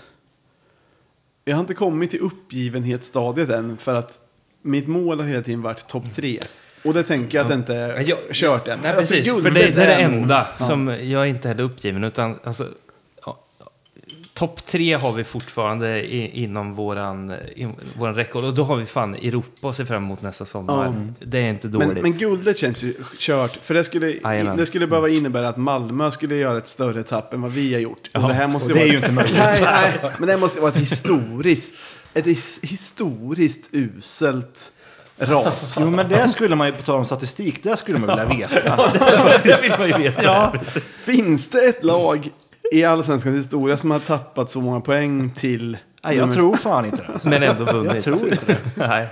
Jag har inte kommit till uppgivenhetsstadiet än. För att mitt mål har hela tiden varit topp tre. Och det tänker jag att det inte är kört än. Nej, Alltså, precis. För guldet det, det är det enda som jag är inte heller uppgiven. Utan alltså, topp tre har vi fortfarande i, inom våran, i, våran räckhåll. Och då har vi fan Europa att se fram emot nästa sommar. Ja. Det är inte Men, dåligt. men guldet känns ju kört. För det skulle, det skulle behöva innebära att Malmö skulle göra ett större tapp än vad vi har gjort. Och det här måste och det är vara, ju inte möjligt. Nej, nej, men det måste vara ett historiskt, ett his, historiskt uselt ras. Jo, men det skulle man ju, på tal om statistik, det skulle man vilja veta. det vill man ju veta. Ja. Finns det ett lag i allsvenskans historia som har tappat så många poäng till... Nej, jag tror fan inte det. Alltså. Men ändå vunnit. Jag tror inte det. Nej.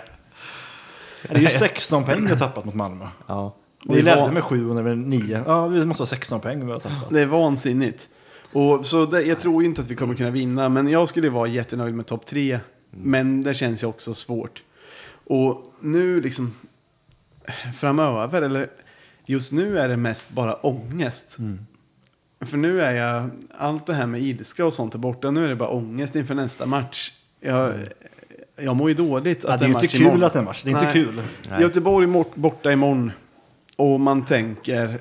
Det är ju 16 poäng vi har tappat mot Malmö. Ja. Och Det vi ledde med 7 och när vi är 9. Ja, vi måste ha 16 poäng vi har tappat. Det är vansinnigt. Och, så det, jag tror ju inte att vi kommer kunna vinna, men jag skulle vara jättenöjd med topp tre. Men det känns ju också svårt. Och nu liksom framöver, eller just nu är det mest bara ångest. För nu är jag, allt det här med ilska och sånt är borta. Nu är det bara ångest inför nästa match. Jag, jag mår ju dåligt Ja, att det är ju en inte match kul imorgon. att det är match. Det är inte Nej. kul. Nej. Göteborg mot- borta imorgon. Och man tänker,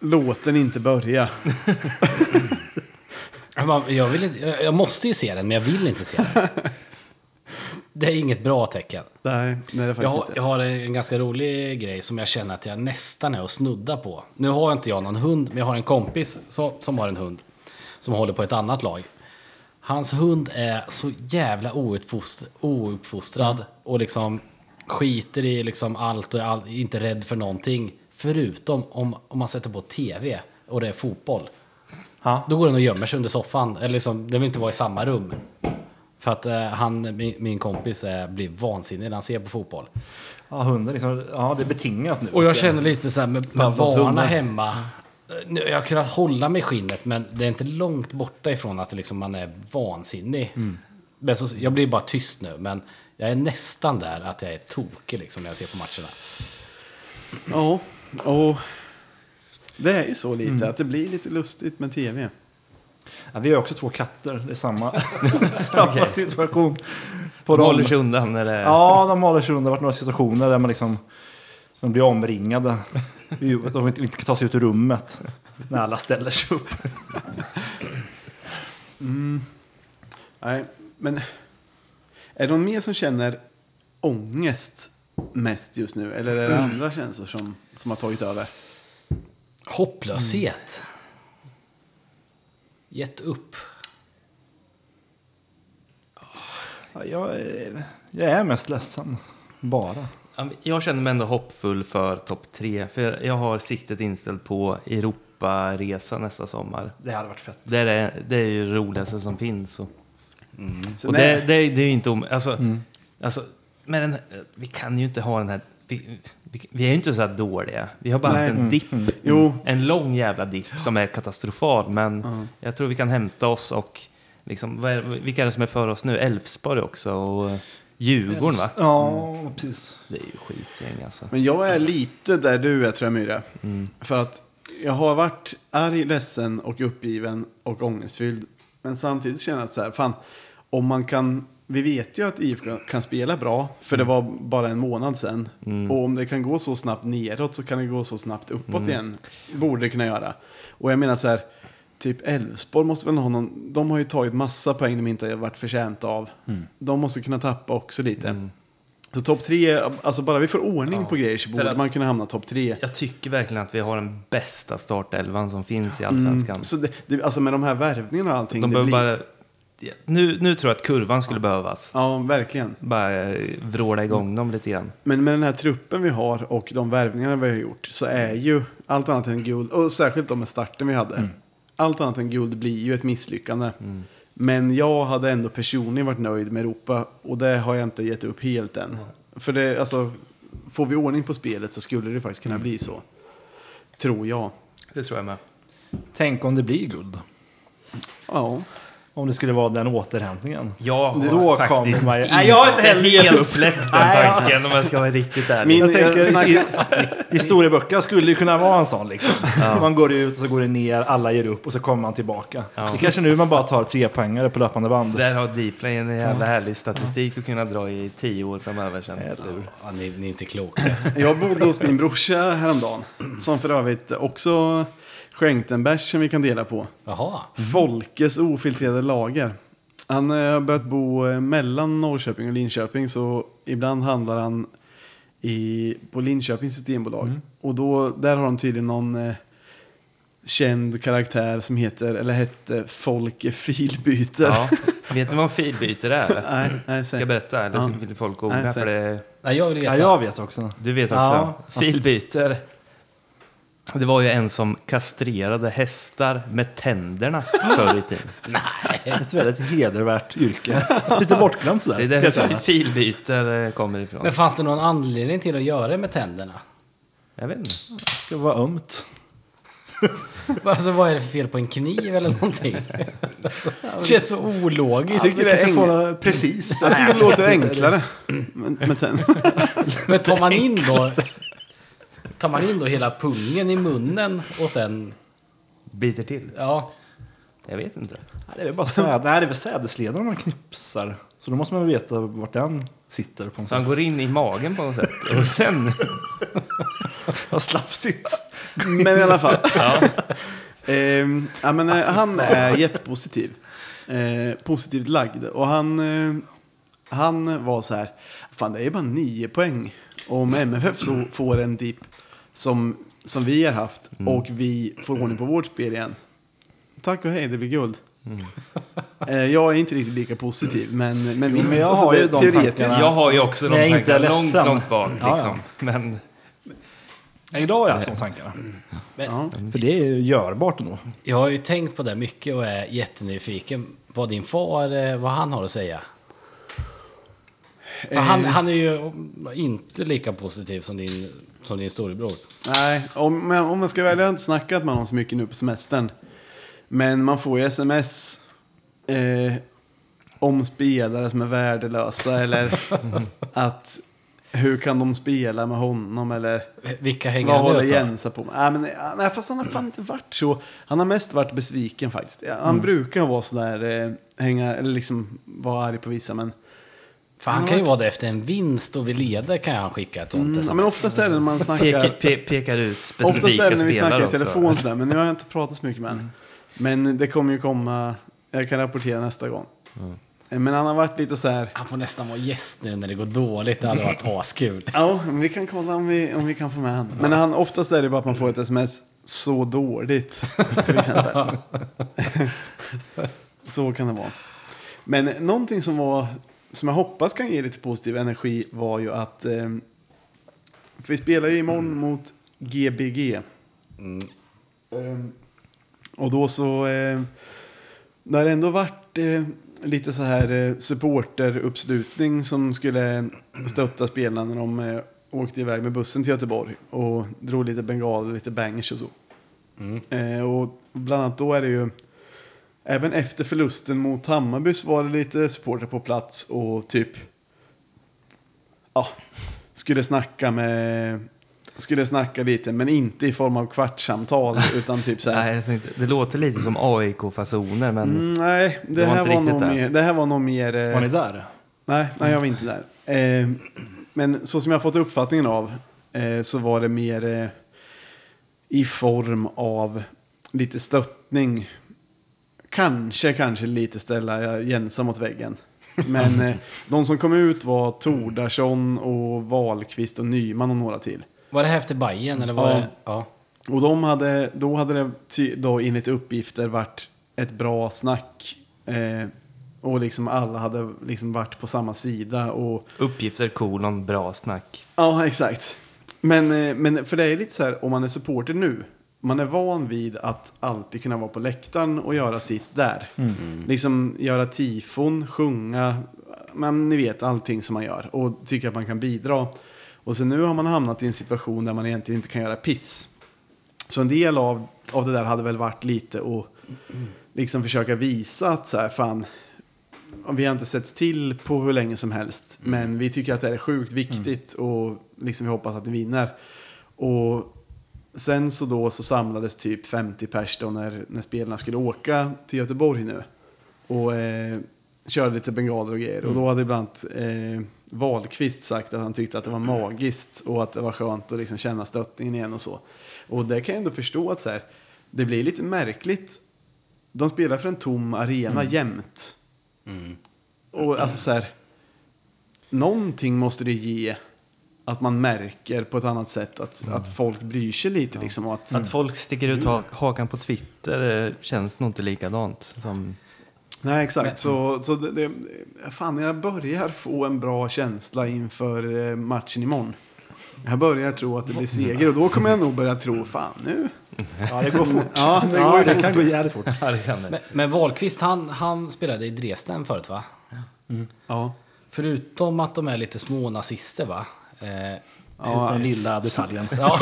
låt den inte börja. Jag vill inte, jag måste ju se den, men jag vill inte se den. Det är inget bra tecken. Nej, det är Jag har, inte. jag har en ganska rolig grej som jag känner att jag nästan är och snudda på. Nu har inte jag någon hund, men jag har en kompis som, som har en hund. Som håller på ett annat lag. Hans hund är så jävla ouppfost, ouppfostrad och liksom skiter i liksom allt och är all, inte rädd för någonting. Förutom om, om man sätter på tv och det är fotboll. Ja. Då går den och gömmer sig under soffan. Eller liksom, den vill inte vara i samma rum. För att eh, han, min, min kompis eh, blir vansinnig när han ser på fotboll. Ja, hunden liksom, ja det är betingat nu. Och jag känner lite så här med, med barnen hundar. hemma. Nu- Jag har kunnat hålla mig i skinnet men det är inte långt borta ifrån att det liksom, man är vansinnig. Men så, jag blir bara tyst nu men jag är nästan där att jag är tokig liksom, när jag ser på matcherna. Ja, och det är ju så lite att det blir lite lustigt med tv. Ja, vi har också två katter. Det är samma, samma Okej. situation. På De håller sig undan. Eller? Ja, de håller sig undan. Det har varit några situationer där man liksom, de blir omringade. De inte, inte kan ta sig ut ur rummet när alla ställer sig upp. Nej, men är det någon mer som känner ångest mest just nu? Eller är det andra känslor som, som har tagit över? Hopplöshet. Gett upp. Ja, jag, är, jag är mest ledsen. Bara. Jag känner mig ändå hoppfull för topp tre. För jag har siktet inställt på Europaresa nästa sommar. Det hade varit fett. Det är det är ju det roligaste som finns. Och, Så och det, det, det är ju inte om, alltså, alltså, men den, vi kan ju inte ha den här... Vi, vi, vi är ju inte så här dåliga. Vi har bara Nej. haft en dipp. Jo. En lång jävla dipp som är katastrofal. Men jag tror vi kan hämta oss och liksom, vad är, vilka är det som är för oss nu? Elfsborg också och Djurgården va? Ja, precis. Det är ju skitgäng alltså. Men jag är lite där du är tror jag Myra. För att jag har varit arg, ledsen och uppgiven och ångestfylld. Men samtidigt känner jag så här, fan, om man kan, vi vet ju att IFK kan spela bra, för det var bara en månad sedan. Och om det kan gå så snabbt neråt så kan det gå så snabbt uppåt igen. Borde det kunna göra. Och jag menar så här, typ Elfsborg måste väl ha någon, de har ju tagit massa poäng de inte har varit förtjänta av. De måste kunna tappa också lite. Så topp tre, alltså bara vi får ordning på grejer så borde att- man kunna hamna topp tre. Jag tycker verkligen att vi har den bästa startelvan som finns i Allsvenskan. Så det, det, alltså med de här värvningarna och allting. De behöver blir, bara... Nu, nu tror jag att kurvan skulle behövas. Ja, verkligen. Bara eh, vråla igång dem lite grann. Men med den här truppen vi har och de värvningarna vi har gjort så är ju allt annat än guld, och särskilt de med starten vi hade. Allt annat än guld blir ju ett misslyckande. Men jag hade ändå personligen varit nöjd med Europa och det har jag inte gett upp helt än. För det, alltså, får vi ordning på spelet så skulle det faktiskt kunna bli så. Tror jag. Det tror jag med. Tänk om det blir guld. Ja. Om det skulle vara den återhämtningen. Jag har Då faktiskt man ju- Nej, jag har inte heller helt släppt den tanken om jag ska vara riktigt ärlig. Min- Jag tänker, jag snackar- historieböcker skulle ju kunna vara en sån liksom. Man går ut och så går det ner, alla ger upp och så kommer man tillbaka. Ja. Det är kanske nu man bara tar tre poängare på löpande band. Där har Dplay en jävla härlig statistik att kunna dra i tio år framöver sen. Ja, ni, ni är inte kloka. Jag bodde hos min brorsa häromdagen. Som för övrigt också skänkte en bärs som vi kan dela på. Jaha. Folkes ofiltrerade lager. Han eh, har börjat bo eh, mellan Norrköping och Linköping. Så ibland handlar han i, på Linköpings systembolag. Och då, där har de tydligen någon eh, känd karaktär som heter, eller hette Folke Filbyter. Ja. Vet ni vad en filbyte är? Nej, nej, Ska jag berätta? Eller Ja. vill folk Nej, googla? säg. För det, Nej, jag vill veta. Ja, jag vet också. du vet också. Ja. Filbyter. Det var ju en som kastrerade hästar med tänderna förr i tiden. Nej. Ett väldigt hedervärt yrke. Lite bortglömt sådär. Det är där Helt enkelt. filbyter eh, kommer ifrån. Men fanns det någon anledning till att göra det med tänderna? Jag vet inte. Det ska vara ömt. Alltså vad är det för fel på en kniv eller någonting? Det känns så ologiskt. Jag tycker det får precis. Jag tycker det låter enklare. med, med ten. Men tar man in då... Tar man in då hela pungen i munnen och sen... Biter till. Ja, Jag vet inte. Nej, det är väl bara säd. Nej, det är väl sädesledaren man knipsar. Så då måste man väl veta vart den sitter på något Så han sätt. går in i magen på något sätt. Och sen... Vad slafsigt. Men i alla fall. Ehm, ja, men, eh, han är jättepositiv. Eh, positivt lagd. Och han, eh, han var så här. Fan det är bara nio poäng. Om MFF så får en dipp som, som vi har haft. Och vi får ordning på vårt spel igen. Tack och hej, det blir guld. Eh, jag är inte riktigt lika positiv. Men, men Jo, visst, men jag alltså, har ju de teoretiskt. tankarna. Jag har ju också de Nej, inte tankarna långt, långt bak Ja, ja. liksom. Men Idag har jag haft de tankarna. Ja. För det är ju görbart nog. jag har ju tänkt på det mycket och är jättenyfiken vad din far, eh, vad han har att säga. Han, han är ju inte lika positiv som din, som din storebror. Nej, om, om man ska välja, jag har inte snackat med honom så mycket nu på semestern. Men man får ju sms eh, om spelare som är värdelösa eller att hur kan de spela med honom eller Vilka hänger vad håller? Jensa på med? Nej, men, nej, fast han har fan inte varit så. Han har mest varit besviken faktiskt. Han brukar vara sådär, eh, hänga, eller liksom vara arg på vissa, men För han kan ju vara det efter en vinst och vi leder kan han skicka ett sånt Mm, ja, men oftast är det när man snackar... Pekar, pe, pekar ut Oftast är specifika det när vi snackar spelare i också. telefon sådär, men nu har jag inte pratat så mycket med honom. Men det kommer ju komma, jag kan rapportera nästa gång. Eh, Men han har varit lite så här, Han får nästan vara gäst nu när det går dåligt. Det hade varit askul. ja, men vi kan kolla om vi, om vi kan få med honom. Men han, oftast är det bara att man får ett sms, så dåligt, till exempel. så kan det vara. Men någonting som var, som jag hoppas kan ge lite positiv energi var ju att, eh, vi spelar ju imorgon mot GBG. Ehm, och då så, eh, det har ändå varit eh, lite så här eh, supporteruppslutning som skulle stötta spelarna när de eh, åkte iväg med bussen till Göteborg och drog lite bengaler lite bangers och så. Eh, och bland annat då är det ju, även efter förlusten mot Hammarby så var det lite supporter på plats och typ, ja, skulle snacka med, skulle snacka lite, men inte i form av kvartssamtal, utan typ så här. Nej, tänkte, det låter lite som AIK-fasoner, men Mm, nej, det, Det var här var nog där. mer, det här var nog mer... eh, Var ni där? Nej, nej, jag var inte där. Eh, men så som jag har fått uppfattningen av eh, så var det mer eh, i form av lite stöttning. Kanske, kanske lite ställa Jensa mot väggen. Men eh, de som kom ut var Tordarsson och Wahlqvist och Nyman och några till. Var det här efter Bajen eller var Ja. det? Ja. Och de hade, då hade det ty, då enligt uppgifter varit ett bra snack. Eh, och liksom alla hade liksom varit på samma sida. Och, uppgifter kolon bra snack. ja, exakt. Men, eh, men för det är lite så här, om man är supporter nu. Man är van vid att alltid kunna vara på läktaren och göra sitt där. Liksom göra tifon, sjunga, men ni vet allting som man gör. Och tycker att man kan bidra. Och så nu har man hamnat i en situation där man egentligen inte kan göra piss. Så en del av, av det där hade väl varit lite att liksom försöka visa att så här, fan, vi har inte setts till på hur länge som helst. Men vi tycker att det är sjukt viktigt och liksom vi hoppas att vi vinner. Och sen så då så samlades typ 50 pers då när, när spelarna skulle åka till Göteborg nu. Och eh, körde lite bengaler och grejer. Och då hade ibland eh, Wahlqvist sagt att han tyckte att det var magiskt och att det var skönt att liksom känna stöttningen igen och så. Och det kan jag ändå förstå att så här, det blir lite märkligt. De spelar för en tom arena jämt. Och alltså så här, någonting måste det ge att man märker på ett annat sätt att, att folk bryr sig lite liksom. Och att, Att folk sticker ut ha- hakan på Twitter eh, känns nog inte likadant. Som, Nej, exakt. Så, så det, det, fan, jag börjar få en bra känsla inför eh, matchen imorgon. Jag börjar tro att det blir seger och då kommer jag nog börja tro, fan nu. Ja, det går fort. Ja, det ja, det fort. kan gå jävligt fort. Men, men Wahlqvist, han, han spelade i Dresden förut va? Ja, Förutom att de är lite små nazister va? Eh, ja Den lilla detaljen. ja,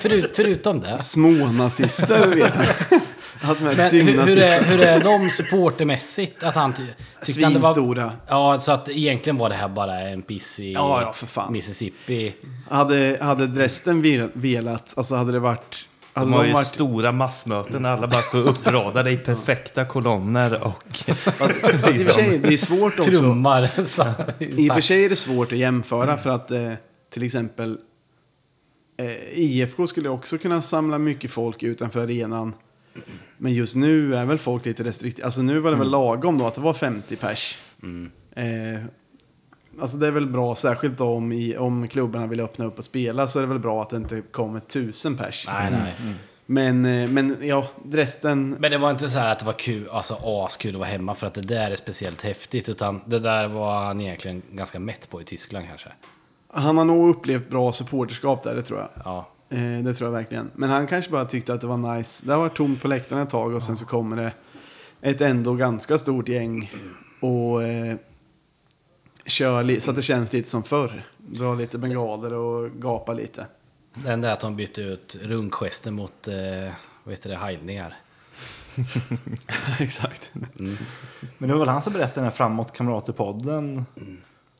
förut, förutom det. små nazister vet jag. Men hur, hur, är, hur är de supportermässigt? Att han ty, tyckte han det var... Svinstora. Ja, så att egentligen var det här bara en piss i Ja, ja, för fan. Mississippi. Hade, hade Dresden vel- velat, alltså hade det varit... Hade de har ju varit stora massmöten alla bara står uppradade i perfekta kolonner och... fast, fast i och för sig, det är svårt också. Trummar. I och för sig är det svårt att jämföra för att eh, till exempel eh, IFK skulle också kunna samla mycket folk utanför arenan. Men just nu är väl folk lite restriktiva. Alltså nu var det väl lagom då att det var 50 pers. Eh, alltså det är väl bra, särskilt då om, i, om klubbarna vill öppna upp och spela så är det väl bra att det inte kommer tusen pers. Nej, nej. Men, eh, men ja, Dresden, Men det var inte så här att det var kul, alltså askul att vara hemma för att det där är speciellt häftigt. Utan det där var han egentligen ganska mätt på i Tyskland kanske. Han har nog upplevt bra supporterskap där, det tror jag. Ja. Eh, det tror jag verkligen. Men han kanske bara tyckte att det var nice. Det har varit tomt på läktaren ett tag och sen så kommer det ett ändå ganska stort gäng och eh, kör så att det känns lite som förr. Dra lite bengaler och gapa lite. Det enda är att de bytte ut runkgesten mot, eh, vad heter det, hajvningar. Exakt. Men det var väl han som berättade den här Framåt Kamrater-podden.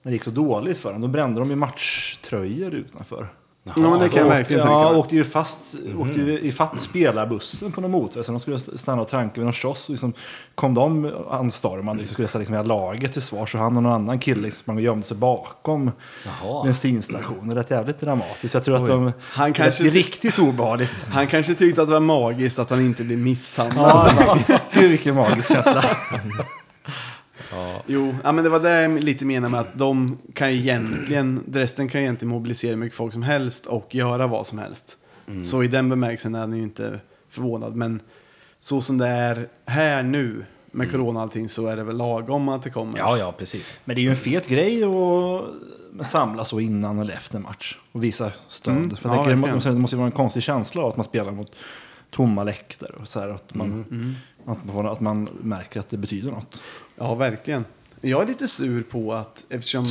När det gick så dåligt för dem. Då brände de ju matchtröjor utanför. Ja, men det kan jag verkligen ja, tänka mig. åkte ju fast, åkte ju ifatt spelarbussen på någon motorväg. Så de skulle stanna och tranka vid någon kiosk. Och liksom, kom de anstormande liksom, skulle ställa liksom, hela laget till svar. Så han och någon annan kille liksom, sprang och gömde sig bakom Jaha. bensinstationen. Det är jävligt dramatiskt. Jag tror att de... Han det kanske, är riktigt obehagligt. han kanske tyckte att det var magiskt att han inte blev misshandlad. Ja, gud vilken magisk känsla. Jo, ja, men det var det jag lite menar med att de kan ju egentligen, resten kan ju egentligen mobilisera hur mycket folk som helst och göra vad som helst. Så i den bemärkelsen är han ju inte förvånad. Men så som det är här nu med corona och allting så är det väl lagom att det kommer. Ja, ja, precis. Men det är ju en fet grej att samlas så innan eller efter match och visa stöd. Mm. För Ja, det, måste, det måste ju vara en konstig känsla av att man spelar mot tomma läktare. Och så här, att, man, Mm. att, man, får- att man märker att det betyder något. Ja, verkligen. Jag är lite sur på att eftersom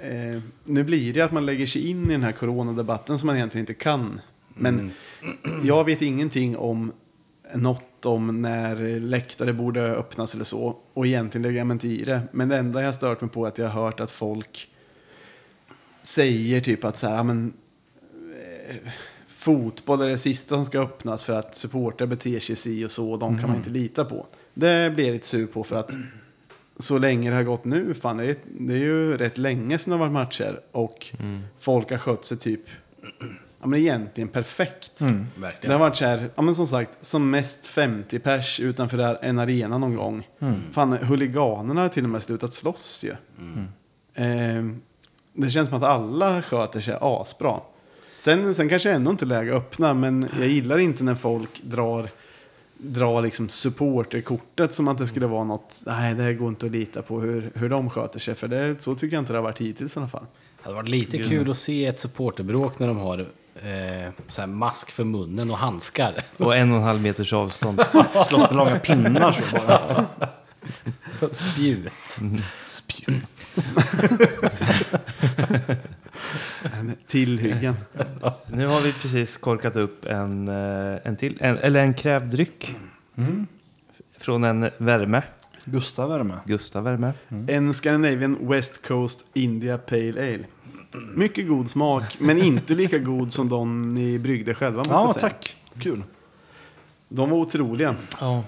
eh, nu blir det att man lägger sig in i den här coronadebatten som man egentligen inte kan. Men jag vet ingenting om något om när läktare borde öppnas eller så. Och egentligen lägger jag mig inte i det. Men det enda jag stört mig på är att jag har hört att folk säger typ att så här, men, eh, fotboll är det sista som ska öppnas för att supportrar beter sig si och så och de kan man inte lita på. Det blir jag lite sur på för att så länge det har gått nu, fan det är, det är ju rätt länge sedan det har varit matcher och folk har skött sig typ, ja men egentligen perfekt. Det har varit så här, ja men som sagt, som mest 50 pers utanför där- en arena någon gång. Fan, huliganerna har till och med slutat slåss ju. Eh, det känns som att alla sköter sig asbra. Sen, sen kanske ändå inte läge att öppna, men jag gillar inte när folk drar, drar liksom supporterkortet som att det skulle vara något, nej det går inte att lita på hur, hur de sköter sig. För det, så tycker jag inte det har varit hittills i alla fall. Det hade varit lite kul att se ett supporterbråk när de har eh, så här mask för munnen och handskar. Och en och en halv meters avstånd. Slåss med långa pinnar så bara. Spjut. Spjut. En Tillhyggen. Nu har vi precis korkat upp en, eh, en till, en, eller en krävdryck. Från en värme. Gustav Värme. Gustav Värme. En Scandinavian West Coast India Pale Ale. Mycket god smak, men inte lika god som de ni bryggde själva måste Ja, jag säga. tack. Kul. De var otroliga. Ja.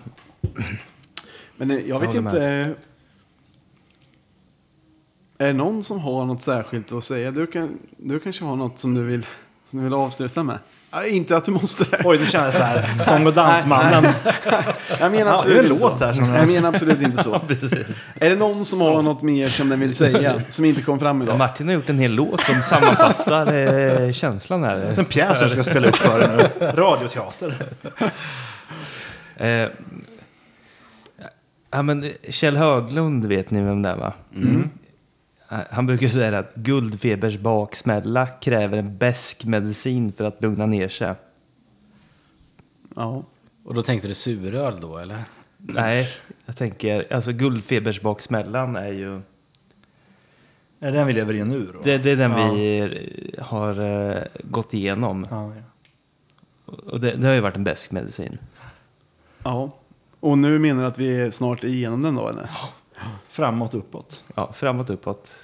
Men eh, jag vet håller inte. Är det någon som har något särskilt att säga? Du, kan, du kanske har något som du vill, som du vill avsluta med? Ja, inte att du måste det. Oj, nu känner jag så här. Sång och dansmannen. Jag menar Ja, absolut det är en låt så. här som- Jag menar absolut inte så. Är det någon som har något mer som den vill säga, som inte kom fram idag? Martin har gjort en hel låt som sammanfattar eh, känslan här. En pjäs som ska spela upp för nu. Radioteater. Eh, ja, men Kjell Höglund vet ni vem det är va? Eh, Han brukar säga att guldfebers baksmälla kräver en besk medicin för att lugna ner sig. Ja. Och då tänkte du suröl då, eller? Nej, jag tänker, alltså guldfebers baksmällan är ju, Är det den vi lever i nu då? det, det är den Ja. vi eh, har eh, gått igenom. Ja, ja. Och det, det har ju varit en besk medicin. ja. Och nu menar du att vi är snart igenom den då, eller? Framåt, uppåt. Ja, framåt, uppåt.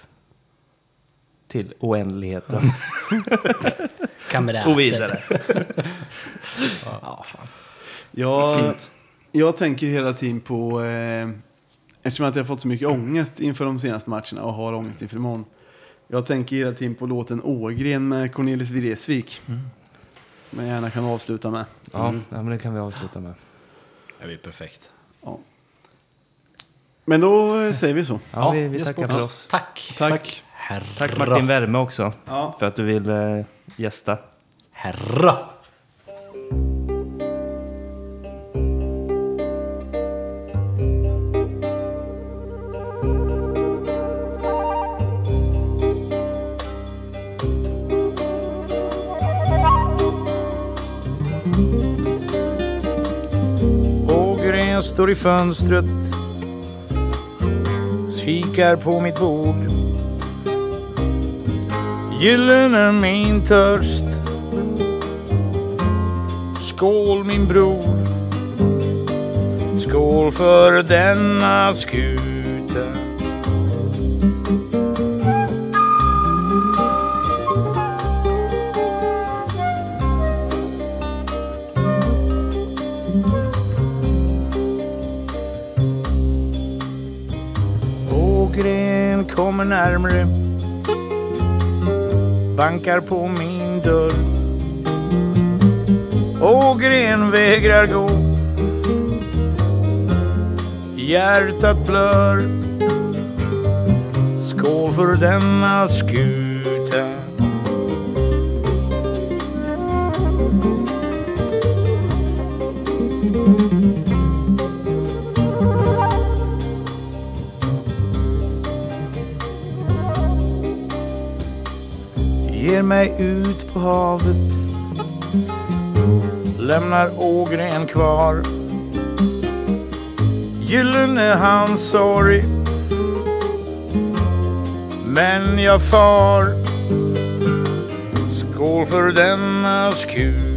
Till oändligheten. Kamrater. Och vidare. Ja, fan. Jag, Fint. jag tänker hela tiden på, eh, eftersom att jag har fått så mycket ångest inför de senaste matcherna och har ångest inför imorgon. Jag tänker hela tiden på låten Ågren med Cornelis Vreeswijk. Men gärna kan avsluta med. Ja, ja, men det kan vi avsluta med. Det blir perfekt. Ja. Men då eh, säger vi så. Ja, vi, vi tackar för oss. Tack. Tack. Herra. Tack Martin Värme också Ja. för att du vill eh, gästa. Herra. Ågren står i fönstret Kikar på mitt bord. Gyllene min törst. Skål min bror. Skål för denna skur. Kommer närmre. Bankar på min dörr. Ågren vägrar gå. Hjärtat blör. Skål för denna skur. Ger mig ut på havet. Lämnar Ågren kvar. Gyllene hans sorg Men jag far. Skål för denna skur.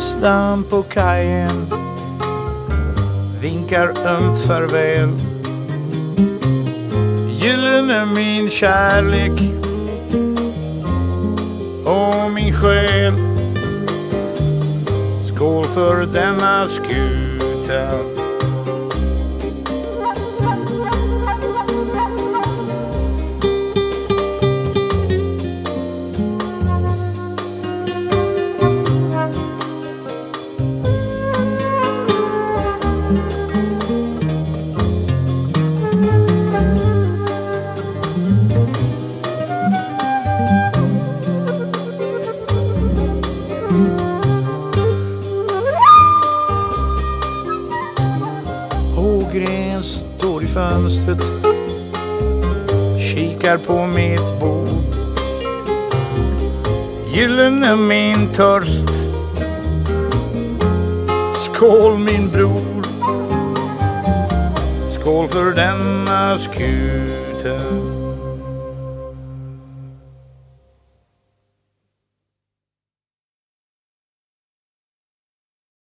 Nästan på kajen Vinkar ömt farväl. Gyllene min kärlek och min själ. Skål för denna skuta.